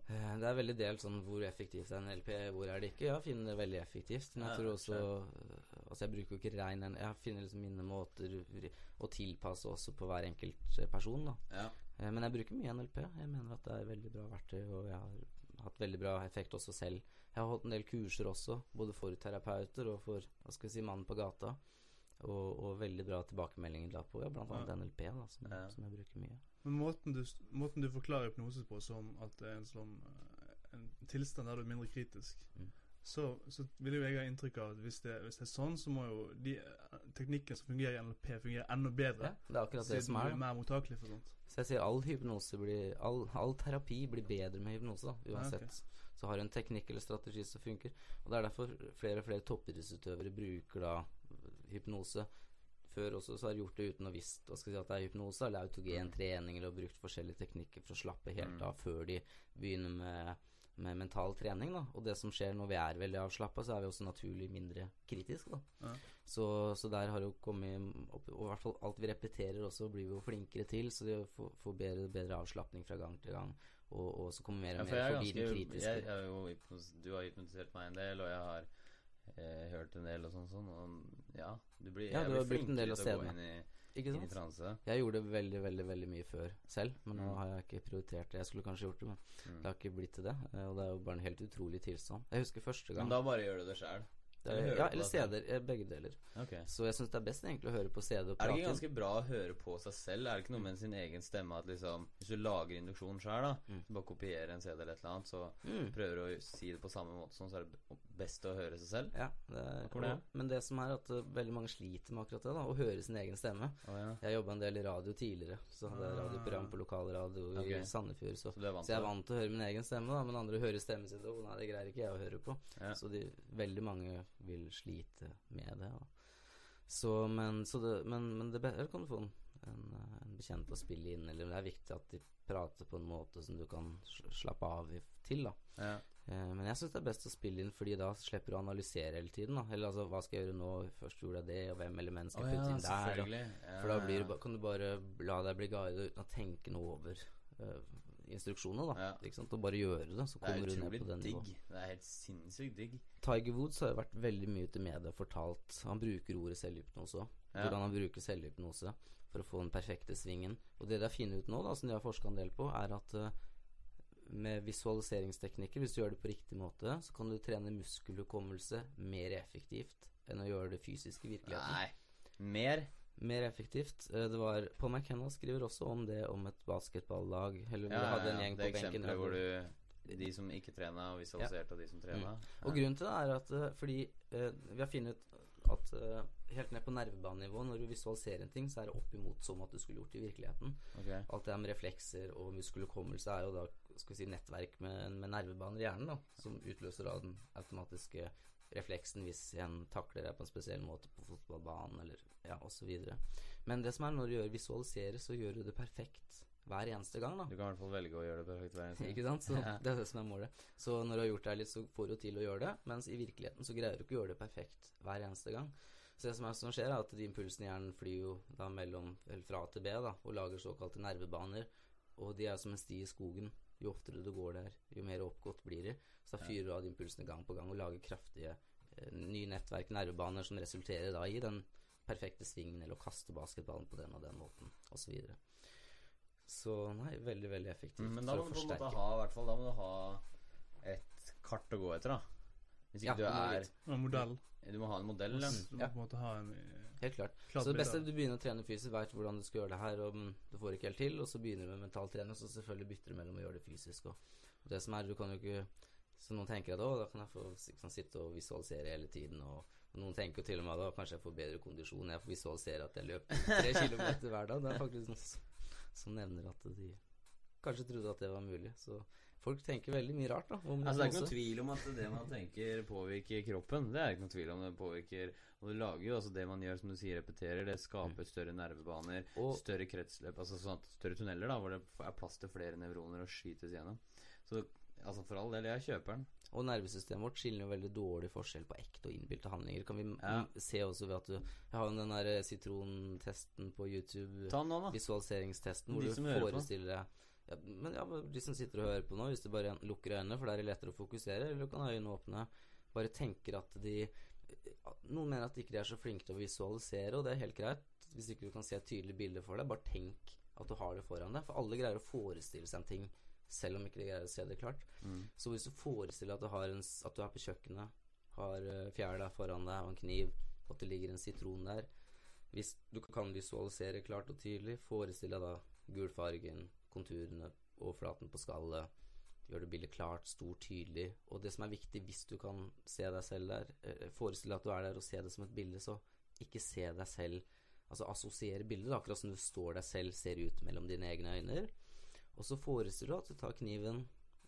eh, det er veldig delt sånn hvor effektivt er NLP, hvor er det ikke. Jeg finner det veldig effektivt. Men jeg Ja, tror også Altså, jeg bruker jo ikke rein Jeg finner liksom mine måter å tilpasse også på hver enkelt person, da. ja. Eh, Men jeg bruker mye NLP. Jeg mener at det er veldig bra verktøy, og jeg har hatt veldig bra effekt også selv. Jeg har holdt en del kurser også, både for terapeuter og for hva skal vi si, mannen på gata. Og, og veldig bra tilbakemeldinger da på ja, annet Ja. NLP, da, som, Ja. som jeg bruker mye. Men måten du, måten du forklarer hypnose på som at det er en sånn eh, en tilstand der du er mindre kritisk, Mm. Så, så vil jo jeg ha inntrykk av at hvis det, hvis det er sånn, så må jo de teknikken som fungerer i NLP, fungere enda bedre. Ja, det er akkurat det som er. er mer mottakelig for sånt. Så jeg sier all hypnose blir all, all terapi blir bedre med hypnose, da, uansett. Ja, okay. Så har du en teknikk eller strategi som funker. Og det er derfor flere og flere toppidrettsutøvere bruker da hypnose. Før også så har de gjort det uten å visst hva skal jeg si, at det er hypnose, eller autogen trening, eller brukt forskjellige teknikker for å slappe helt Mm. av før de begynner med, med mental trening. da Og det som skjer når vi er veldig avslappa, så er vi også naturlig mindre kritiske. da Ja. så, så der har det jo kommet opp Og i hvert fall alt vi repeterer også, blir vi jo flinkere til. Så vi får, får bedre, bedre avslapning fra gang til gang. Og, og så kommer mer Ja, og for mer jeg er forbi den kritiske. jeg, jeg jeg, Du har hypnotisert meg en del, og jeg har eh, hørt en del og sånn. sånn og ja, du blir, Ja, du har brukt en del å gå stedene. Ikke inn i sant? transe. Jeg gjorde det veldig, veldig veldig mye før selv, men nå Mm. har jeg ikke prioritert det. Jeg skulle kanskje gjort det, men Mm. det har ikke blitt til det. eh, Og det er jo bare en helt utrolig tilstand. Jeg husker første gang Men da bare gjør du det sjæl. Er, Ja, eller? CD-er. eh, Begge deler. Okay. Så jeg syns det er best egentlig å høre på CD og Er det ikke ganske bra å høre på seg selv? Er det ikke noe med sin egen stemme at liksom Hvis du lager induksjon sjøl, da, Mm. så bare kopierer en CD eller et eller annet, så Mm. prøver du å si det på samme måte sånn, så er det best å høre seg selv? Ja, det er, Hvor det men det som er at uh, veldig mange sliter med akkurat det, da, å høre sin egen stemme. Oh, ja. Jeg jobba en del i radio tidligere, så hadde jeg Ah. radioprogram på lokalradio i Sandefjord. Så, Så så jeg er vant til å høre min egen stemme, da, men andre hører stemmen sin. Og nei, det greier ikke jeg å høre på. Ja. Så de, veldig mange vil slite med det. Så, men, så det, men, men det kan du få en, en, bekjent å spille inn, eller det er viktig at de prater på en måte som du kan slappe av i, til. da Ja. Eh, Men jeg syns det er best å spille inn, Fordi da slipper du å analysere hele tiden. Da. Eller altså, hva skal jeg gjøre nå? Først gjorde jeg det, og hvem eller hvem skal jeg putte ja, inn der? Og. For da blir kan du bare la deg bli guidet uten å tenke noe over uh, instruksjonene. da. Ikke sant? Og bare gjøre det, så er kommer du ned på den digg. Nivå. Det er helt sinnssykt digg. Tiger Woods har jo vært veldig mye til media fortalt Han bruker ordet selvhypnose òg. Hvordan han bruker selvhypnose for å få den perfekte svingen. Og det de har funnet ut nå, da, som de har forska en del på, er at eh, med visualiseringsteknikker, hvis du gjør det på riktig måte, så kan du trene muskelhukommelse mer effektivt enn å gjøre det fysisk i virkeligheten. Nei. Mer? Mer effektivt. Eh, Det var Paul McKenna skriver også om det om et basketballag. Eller hvor Ja, hadde en en ja. gjeng Det på benken. hvor du De som ikke trena, og visualiserte, og de som trena. Og grunnen til det er at eh, fordi eh, vi har funnet ut at helt ned på nervebanenivå, når du visualiserer en ting, så er det opp imot som at du skulle gjort i virkeligheten. Okay. Alt det her med reflekser og muskelhukommelse er jo da skal vi si, nettverk med, med nervebaner i hjernen, da, som utløser da den automatiske refleksen hvis en takler deg på en spesiell måte på fotballbanen, eller ja, osv. Men det som er når du gjør visualiserer, så gjør du det perfekt hver eneste gang, da. Du kan i hvert fall velge å gjøre det perfekt hver eneste gang. Ikke sant? Så Det er det som er målet. Så når du har gjort det litt, så får du til å gjøre det. Mens i virkeligheten så greier du ikke å gjøre det perfekt hver eneste gang. Så det som, er, som skjer, er at de impulsene i hjernen flyr jo da mellom, eller fra A til B da, og lager såkalte nervebaner. Og de er som en sti i skogen. Jo oftere du går der, jo mer oppgått blir det. Så da fyrer du av de impulsene gang på gang og lager kraftige eh, nye nettverk, nervebaner, som resulterer da i den perfekte svingen, eller å kaste basketballen på den og den måten, osv. Så, videre. så nei, veldig, veldig effektivt Mm, Men da for må å du på en måte ha i hvert fall Da må du ha et kart å gå etter, da. Hvis ikke Ja, du er en modell. Du må ha en modell, ja. Du må Ja. på en måte ha en eh, Helt klart. klart Så det beste beste at du begynner å trene fysisk, veit hvordan du skal gjøre det her, og mm, du får ikke helt til, og så begynner du med mental trening, og så selvfølgelig bytter du mellom å gjøre det fysisk og Det som er, du kan jo ikke Så noen tenker at å, da kan jeg få liksom, sitte og visualisere hele tiden, og, og noen tenker jo til og med da kanskje jeg får bedre kondisjon, jeg får visualisere at jeg løper tre kilometer hver dag. Det er faktisk noen som- som nevner at de kanskje trodde at det var mulig. Så folk tenker veldig mye rart, da. Om Altså, det er ikke noe tvil om at det man tenker påvirker kroppen. Det er ikke noe tvil om det påvirker Og det lager jo altså det man gjør, som du sier, repeterer, det skaper større nervebaner, Og større kretsløp, altså sånn at større tunneler, da, hvor det er plass til flere nevroner og skytes gjennom. Så altså for all del, jeg kjøper den. Og nervesystemet vårt skiller jo veldig dårlig forskjell på ekte og innbilte handlinger. Kan vi Ja. se også ved at du Jeg har jo den der sitrontesten på YouTube. Ta den nå, da. Visualiseringstesten hvor du forestiller deg ja, Men ja, de som sitter og hører på nå, hvis du bare lukker øynene, for der er det lettere å fokusere, eller du kan ha øynene åpne, bare tenker at de Noen mener at de ikke er så flinke til å visualisere, og det er helt greit. Hvis ikke du kan se et tydelig bilde for deg, bare tenk at du har det foran deg. For alle greier å forestille seg en ting selv om ikke de greier å se det klart. Mm. Så hvis du forestiller at du, har en, at du er på kjøkkenet, har uh, fjæra foran deg og en kniv, og at det ligger en sitron der Hvis du kan visualisere klart og tydelig, forestill deg da gulfargen, konturene, overflaten på skallet. Gjør det bildet klart, stort, tydelig. Og det som er viktig hvis du kan se deg selv der, eh, forestill deg at du er der og se det som et bilde, så ikke se deg selv Altså assosiere bildet, akkurat som du står deg selv, ser ut mellom dine egne øyne. Og så forestiller du at du tar kniven,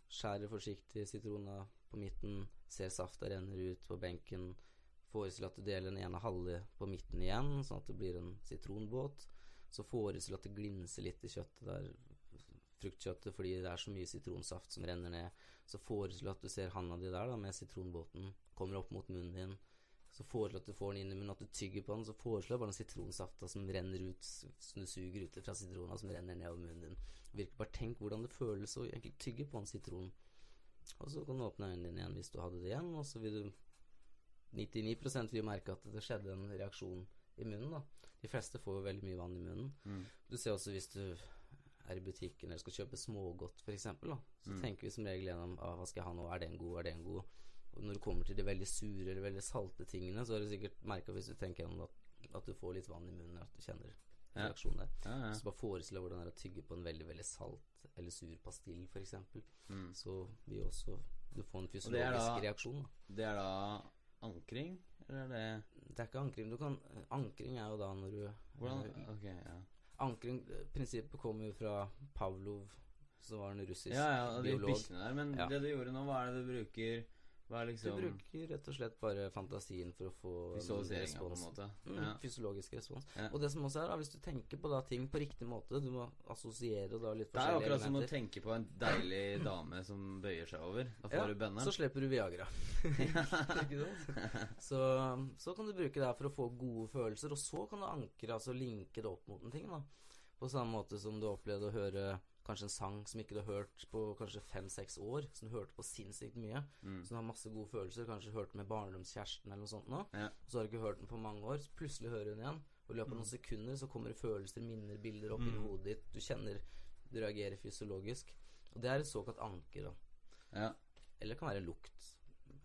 skjærer forsiktig sitrona på midten, ser safta renner ut på benken. Forestill at du deler den ene halve på midten igjen, sånn at det blir en sitronbåt. Så forestill at det glinser litt i kjøttet der, fruktkjøttet, fordi det er så mye sitronsaft som renner ned. Så foreslå at du ser handa di der da, med sitronbåten, kommer opp mot munnen din. Så foreslå at du får den inn i munnen, at du tygger på den. Så foreslår bare den sitronsafta som renner ut, som du suger ut fra sitrona, som renner nedover munnen din. Virkelig bare tenk hvordan det føles å egentlig tygge på en sitron. Og så kan du åpne øynene dine igjen hvis du hadde det igjen, og så vil du 99% vil merke at det skjedde en reaksjon i munnen. da De fleste får jo veldig mye vann i munnen. Mm. Du ser også hvis du er i butikken eller skal kjøpe smågodt, f.eks., så Mm. tenker vi som regel gjennom ah, hva skal jeg ha nå, er den god, er den god? Og når det kommer til de veldig sure eller veldig salte tingene, så har du sikkert merka hvis du tenker gjennom at, at du får litt vann i munnen, at du kjenner reaksjonen der. Ja, ja. Så bare forestill deg hvordan det er å tygge på en veldig, veldig salt eller sur pastill, f.eks. Mm. Så vil også du får en Og det fysiologisk da- reaksjon. Da. Det er da ankring, eller er det Det er ikke ankring. Du kan, ankring er jo da når du Hvordan Ok, ja. Ankring, prinsippet kommer jo fra Pavlov, som var en russisk Ja, ja, biolog. der. Men Ja. det du gjorde nå, hva er det du bruker Er Du liksom bruker rett og slett bare fantasien for å få respons. Mm, Ja. Fysiologisk respons. Ja. Og det som også er, da, hvis du tenker på da ting på riktig måte Du må assosiere da litt Det er jo forskjellige akkurat som å tenke på en deilig dame som bøyer seg over. Ja. Så slipper du Viagra. Så, så kan du bruke det her for å få gode følelser, og så kan du ankre, altså linke det opp mot en ting. da På samme måte som du opplevde å høre kanskje en sang som ikke du har hørt på kanskje fem-seks år, som du hørte på sinnssykt mye, Mm. som du har masse gode følelser, kanskje hørt med barndomskjæresten eller noe sånt nå, Ja. og så har du ikke hørt den på mange år, så plutselig hører du den igjen, og i løpet av noen sekunder så kommer det følelser, minner, bilder opp i Mm. hodet ditt, du kjenner, du reagerer fysiologisk. Og det er et såkalt anker, da. Ja. Eller det kan være lukt.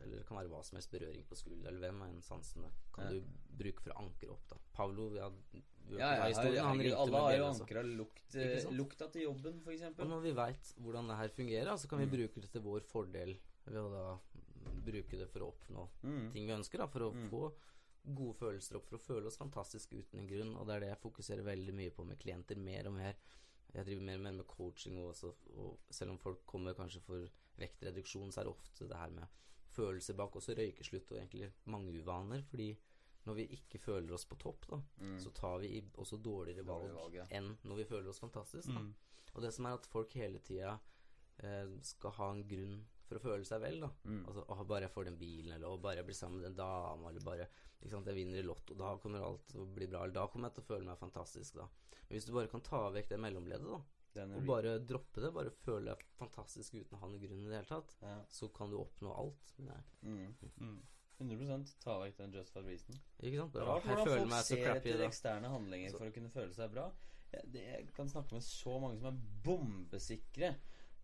Eller det kan være hva som helst berøring på skulderen. Eller hvem er en sansene kan du bruke for å ankre opp, da. Pavlov, ja, Ja, ja, har alle har jo bjelle, ankra lukt, eh, lukta til jobben, for Og når vi veit hvordan det her fungerer, så kan vi Mm. bruke det til vår fordel ved å da bruke det for å oppnå Mm. ting vi ønsker, da. For å Mm. få gode følelser opp, for å føle oss fantastiske uten en grunn. Og det er det jeg fokuserer veldig mye på med klienter, mer og mer. Jeg driver mer og mer med coaching også, og selv om folk kommer kanskje for vektreduksjon, så er det ofte det her med følelser bak, også røykeslutt og egentlig mange uvaner. Fordi når vi ikke føler oss på topp, da, Mm. så tar vi også dårligere valg, valg, ja. enn når vi føler oss fantastisk. Da. Mm. Og det som er at folk hele tida eh, skal ha en grunn for å føle seg vel, da. Mm. Altså, å, bare jeg får den bilen, eller å, bare jeg blir sammen med den dama, eller bare ikke sant, jeg vinner i Lotto, da kommer alt til å bli bra, eller da kommer jeg til å føle meg fantastisk, da. Men hvis du bare kan ta vekk det mellomleddet, da, og bare droppe det, bare føle deg fantastisk uten å ha noen grunn i det hele tatt, ja. så kan du oppnå alt. Mm. Mm. 100% ta vekk den just for reason. Ikke sant? Er rart hvordan folk meg så ser etter da. eksterne handlinger Så- for å kunne føle seg bra. Det, jeg kan snakke med så mange som er bombesikre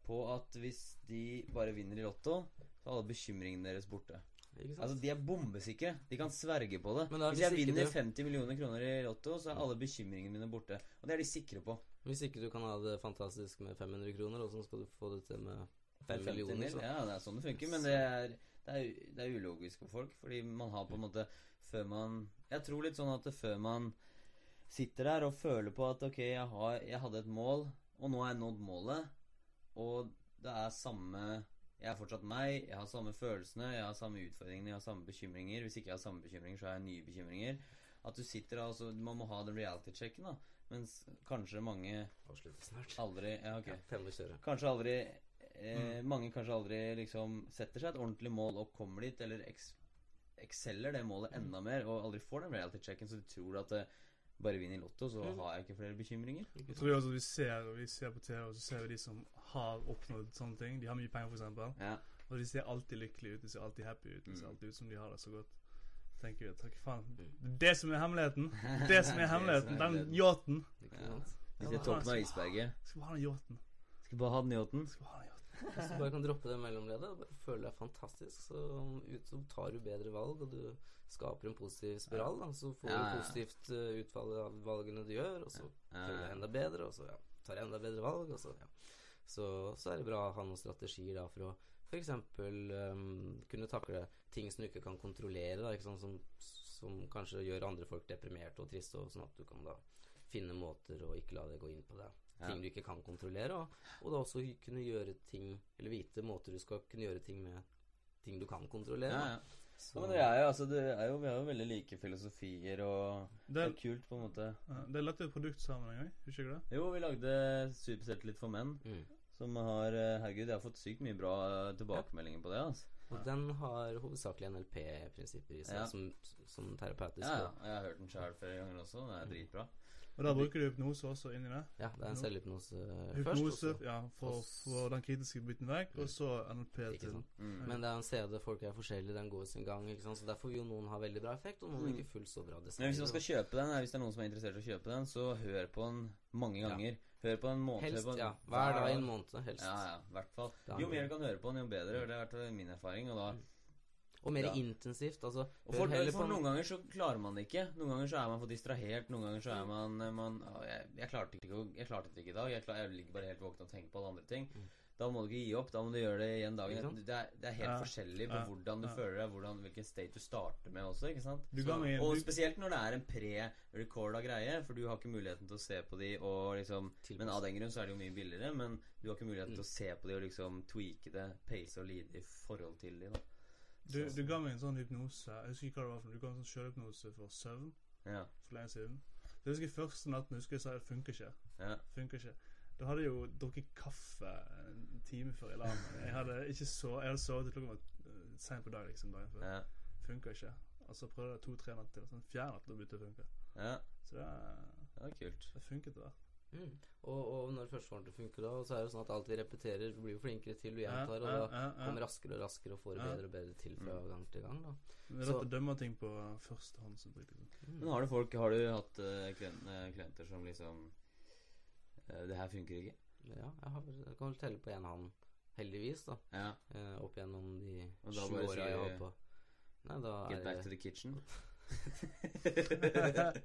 på at hvis de bare vinner i Lotto, så er alle bekymringene deres borte. Altså, De er bombesikre. De kan sverge på det. Hvis jeg vinner 50 millioner kroner i Lotto, så er alle bekymringene mine borte. Og det er de sikre på. Hvis ikke du kan ha det fantastisk med 500 kroner, åssen skal du få det til med 5 millioner? Så? Ja, det er sånn det funker. Men det er, det, er, det er ulogisk for folk. Fordi man har på en måte Før man Jeg tror litt sånn at før man sitter der og føler på at ok, jeg, har, jeg hadde et mål, og nå har jeg nådd målet, og det er samme Jeg er fortsatt meg, jeg har samme følelsene, jeg har samme utfordringene, jeg har samme bekymringer. Hvis ikke jeg har samme bekymringer, så har jeg nye bekymringer. At du sitter altså, Man må ha den reality-checken, da. Mens kanskje mange Avslutte snart. aldri Ja, ok Ja, kanskje aldri eh, Mange kanskje aldri liksom setter seg et ordentlig mål og kommer dit, eller eks exceller det målet enda mer, og aldri får den reality-checken, så du tror at eh, bare vinner i Lotto, så Mm. har jeg ikke flere bekymringer. Jeg tror også at vi ser, vi ser på TV, og så ser vi de som har oppnådd sånne ting. De har mye penger, f.eks. Ja. Og de ser alltid lykkelige ut. De ser alltid happy ut. De ser Mm. alltid ut som de har det så godt. Tenker vi at takk faen, det er det som er hemmeligheten. Det som er hemmeligheten. Den yachten. Ikke Ja. sant? De Ja, toppen av isberget. Skal bare ha den yachten. Skal bare ha den yachten. Skal ha den yachten. Hvis du bare kan droppe det mellomleddet og bare føle deg fantastisk, så, ut, så tar du bedre valg, og du skaper en positiv spiral. Da. Så får ja, du ja. positivt uh, utfall av valgene du gjør, og så føler du deg enda bedre, og så ja, tar jeg enda bedre valg, og så ja. Så, så er det bra å ha noen strategier da for å f.eks. Um, kunne takle ting som du ikke kan kontrollere, da, ikke sant? Som, som kanskje gjør andre folk deprimerte og triste, og sånn at du kan da finne måter å ikke la det gå inn på deg. Ja. Ting du ikke kan kontrollere, og, og da også kunne gjøre ting Eller vite måter du skal kunne gjøre ting med ting du kan kontrollere. Ja, ja. Så, ja, men det er jo altså det er jo, Vi har jo veldig like filosofier, og det Det er er, kult, på en måte. ja, det er lagt et produkt sammen en gang, husker ikke det? Jo, vi lagde Superseltillit for menn, mm. Som har eh, Herregud, jeg har fått sykt mye bra eh, tilbakemeldinger på det. altså Og den har hovedsakelig NLP-prinsipper i seg, Ja. som, som terapeutisk. Ja, ja. Jeg har hørt den sjøl flere ganger også. Den er dritbra. Og da bruker du hypnose også inni det. ja, det er en selvhypnose først. Hypnose ja, for å få den kritiske biten vekk, og så NLP til. Mm. Men det er en CD, folk er forskjellige, den går sin gang. Ikke sant? Så Derfor vil jo noen ha veldig bra effekt, og noen Mm. ikke fullt så bra. Men hvis man skal kjøpe den, hvis det er noen som er interessert i å kjøpe den, så hør på den mange Ja. ganger. Hør på den en måned. Helst, ja. Hver dag i en måned, helst. Ja, ja, i hvert fall. Jo mer du kan høre på den, jo bedre. Det har vært min erfaring. Og da Og mer Ja. intensivt. Altså, for, for noen ganger så klarer man det ikke. Noen ganger så er man for distrahert. Noen ganger så er man, eh, man å, jeg, jeg, klarte ikke, jeg klarte det ikke i dag. Jeg, klar, jeg ligger bare helt våken og tenker på alle andre ting. Mm. Da må du ikke gi opp. Da må du gjøre det igjen dagen etter. Det er, det er helt Ja. forskjellig på Ja. hvordan du Ja. føler deg, hvordan, hvilken state du starter med også, ikke sant? En Og spesielt når det er en pre-recorda greie, for du har ikke muligheten til å se på de og liksom Men av den grunn så er det jo mye billigere, men du har ikke muligheten til å se på de og liksom tweake det, pace og lide i forhold til de, da. Du, du ga meg en sånn hypnose Jeg husker ikke hva det var for. Du ga meg en sånn sjølhypnose for søvn Ja. for lenge siden. Så jeg husker første natten jeg husker jeg sa det funker ikke. Ja. Funker ikke. Da hadde jeg jo drukket kaffe en time før jeg la meg. Jeg hadde ikke så Jeg hadde sovet til klokka var eh, sent på dag liksom dagen før. Ja. Funka ikke. Og så prøvde jeg to-tre natter til. Sånn fjerde natt da begynte det å funke. ja. Så det, Det var kult. det funket etter hvert. Mm. Og, og når det funker, da, så er det sånn at alt vi repeterer, blir jo flinkere til, du gjentar, og da kommer raskere og raskere og får det bedre og bedre til fra gang til gang. da Men Det er Så- lett å dømme ting på førstehåndsinntrykk. Mm. Men har du folk Har du hatt uh, klien- klienter som liksom uh, Det her funker ikke? Ja, jeg, har, jeg kan vel telle på én hånd, heldigvis, da. Ja. Uh, opp gjennom de sju åra jeg har holdt på. Nei, da Get er back to the kitchen.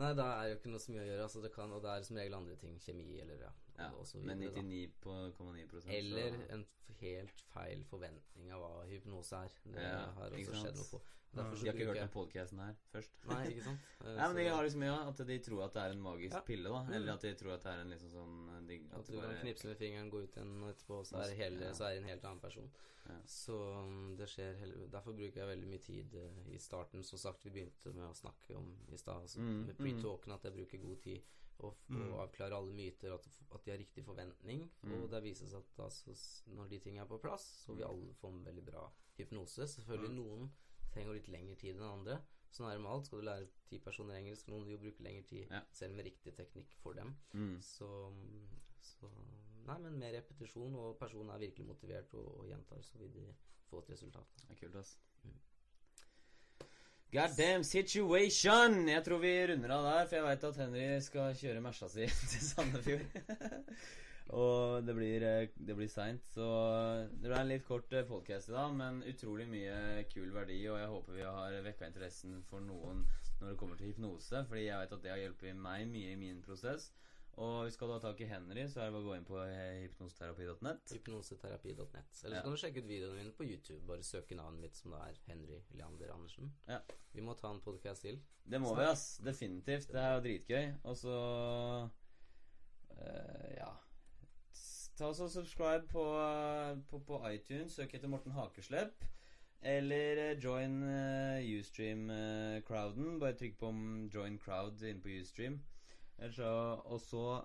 Nei, da er jo ikke noe så mye å gjøre. Altså, det kan, og det er som regel andre ting. Kjemi eller ja, ja, og men videre. da. 99,9 Eller en helt feil forventning av hva hypnose er. Det Ja, har også skjedd noe på. Ja. Derfor så De har ikke hørt jeg- den podcasten her først? Nei, ikke sant? Eh, Nei, men de har liksom ja, At de tror at det er en magisk Ja. pille, da. Mm. Eller at de tror at det er en liksom sånn eh, digg, At det du kan knipse med fingeren, gå ut igjen og etterpå, så er, hele, Ja. så er det en helt annen person. Ja. Så um, det skjer hel- Derfor bruker jeg veldig mye tid eh, i starten, som sagt vi begynte med å snakke om i stad, altså, Mm, med mm. pre-talken, at jeg bruker god tid og, Mm. og avklare alle myter, at, at de har riktig forventning. Mm. Og det viser seg at altså, når de tingene er på plass, så vil Mm. alle få en veldig bra hypnose. Selvfølgelig Mm. noen trenger litt lengre tid enn andre. Sånn er det med alt. Skal du lære ti personer engelsk, noen vil jo bruke lengre tid, Ja. selv med riktig teknikk for dem. Mm. Så, så Nei, men mer repetisjon, og personen er virkelig motivert og, og gjentar, så vil de få et resultat. Det er kult, ass. Mm. God damn situation! Jeg tror vi runder av der, for jeg veit at Henry skal kjøre Mersa si til Sandefjord. Og det blir, eh, det blir seint, så det ble en litt kort podcast i dag, men utrolig mye kul verdi, og jeg håper vi har vekka interessen for noen når det kommer til hypnose, fordi jeg vet at det har hjulpet meg mye i min prosess. Og skal du ha tak i Henry, så er det bare å gå inn på eh, hypnoseterapi.net. Hypnoseterapi.net. Eller så Ja. kan du sjekke ut videoene mine på YouTube. Bare søke navnet mitt, som det er Henry Leander Andersen. Ja. Vi må ta en podkast til. Det må vi, ass. Definitivt. Det er jo dritgøy. Og så uh, Ja. Ta oss og subscribe på, på, på iTunes. Søk etter Morten Hakeslepp. Eller eh, join uh, Ustream-crowden. Bare trykk på 'join crowd' inne på Ustream. Så Og så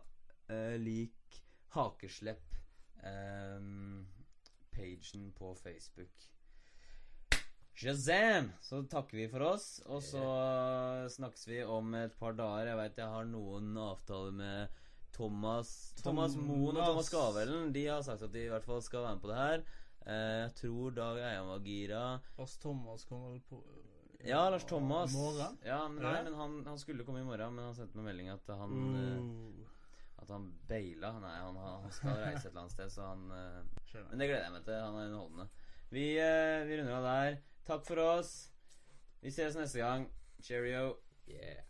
eh, lik Hakeslepp-pagen pagen på Facebook. Shazam! Så takker vi for oss, og så snakkes vi om et par dager. Jeg veit jeg har noen avtaler med Thomas Thomas Moen og Thomas Gavelen De har sagt at de i hvert fall skal være med på det her. Eh, jeg tror Dag Eian var gira. Lars Thomas kom vel på Ja, Lars Thomas. Morgen? Ja, men nei, men han, han skulle komme i morgen, men han sendte meg melding at han eh, Uh, At han baila. Nei, han, han skal reise et eller annet sted, så han eh. Men det gleder jeg meg til. Han er underholdende. Vi, eh, vi runder av der. Takk for oss. Vi ses neste gang. Cheerio. Yeah.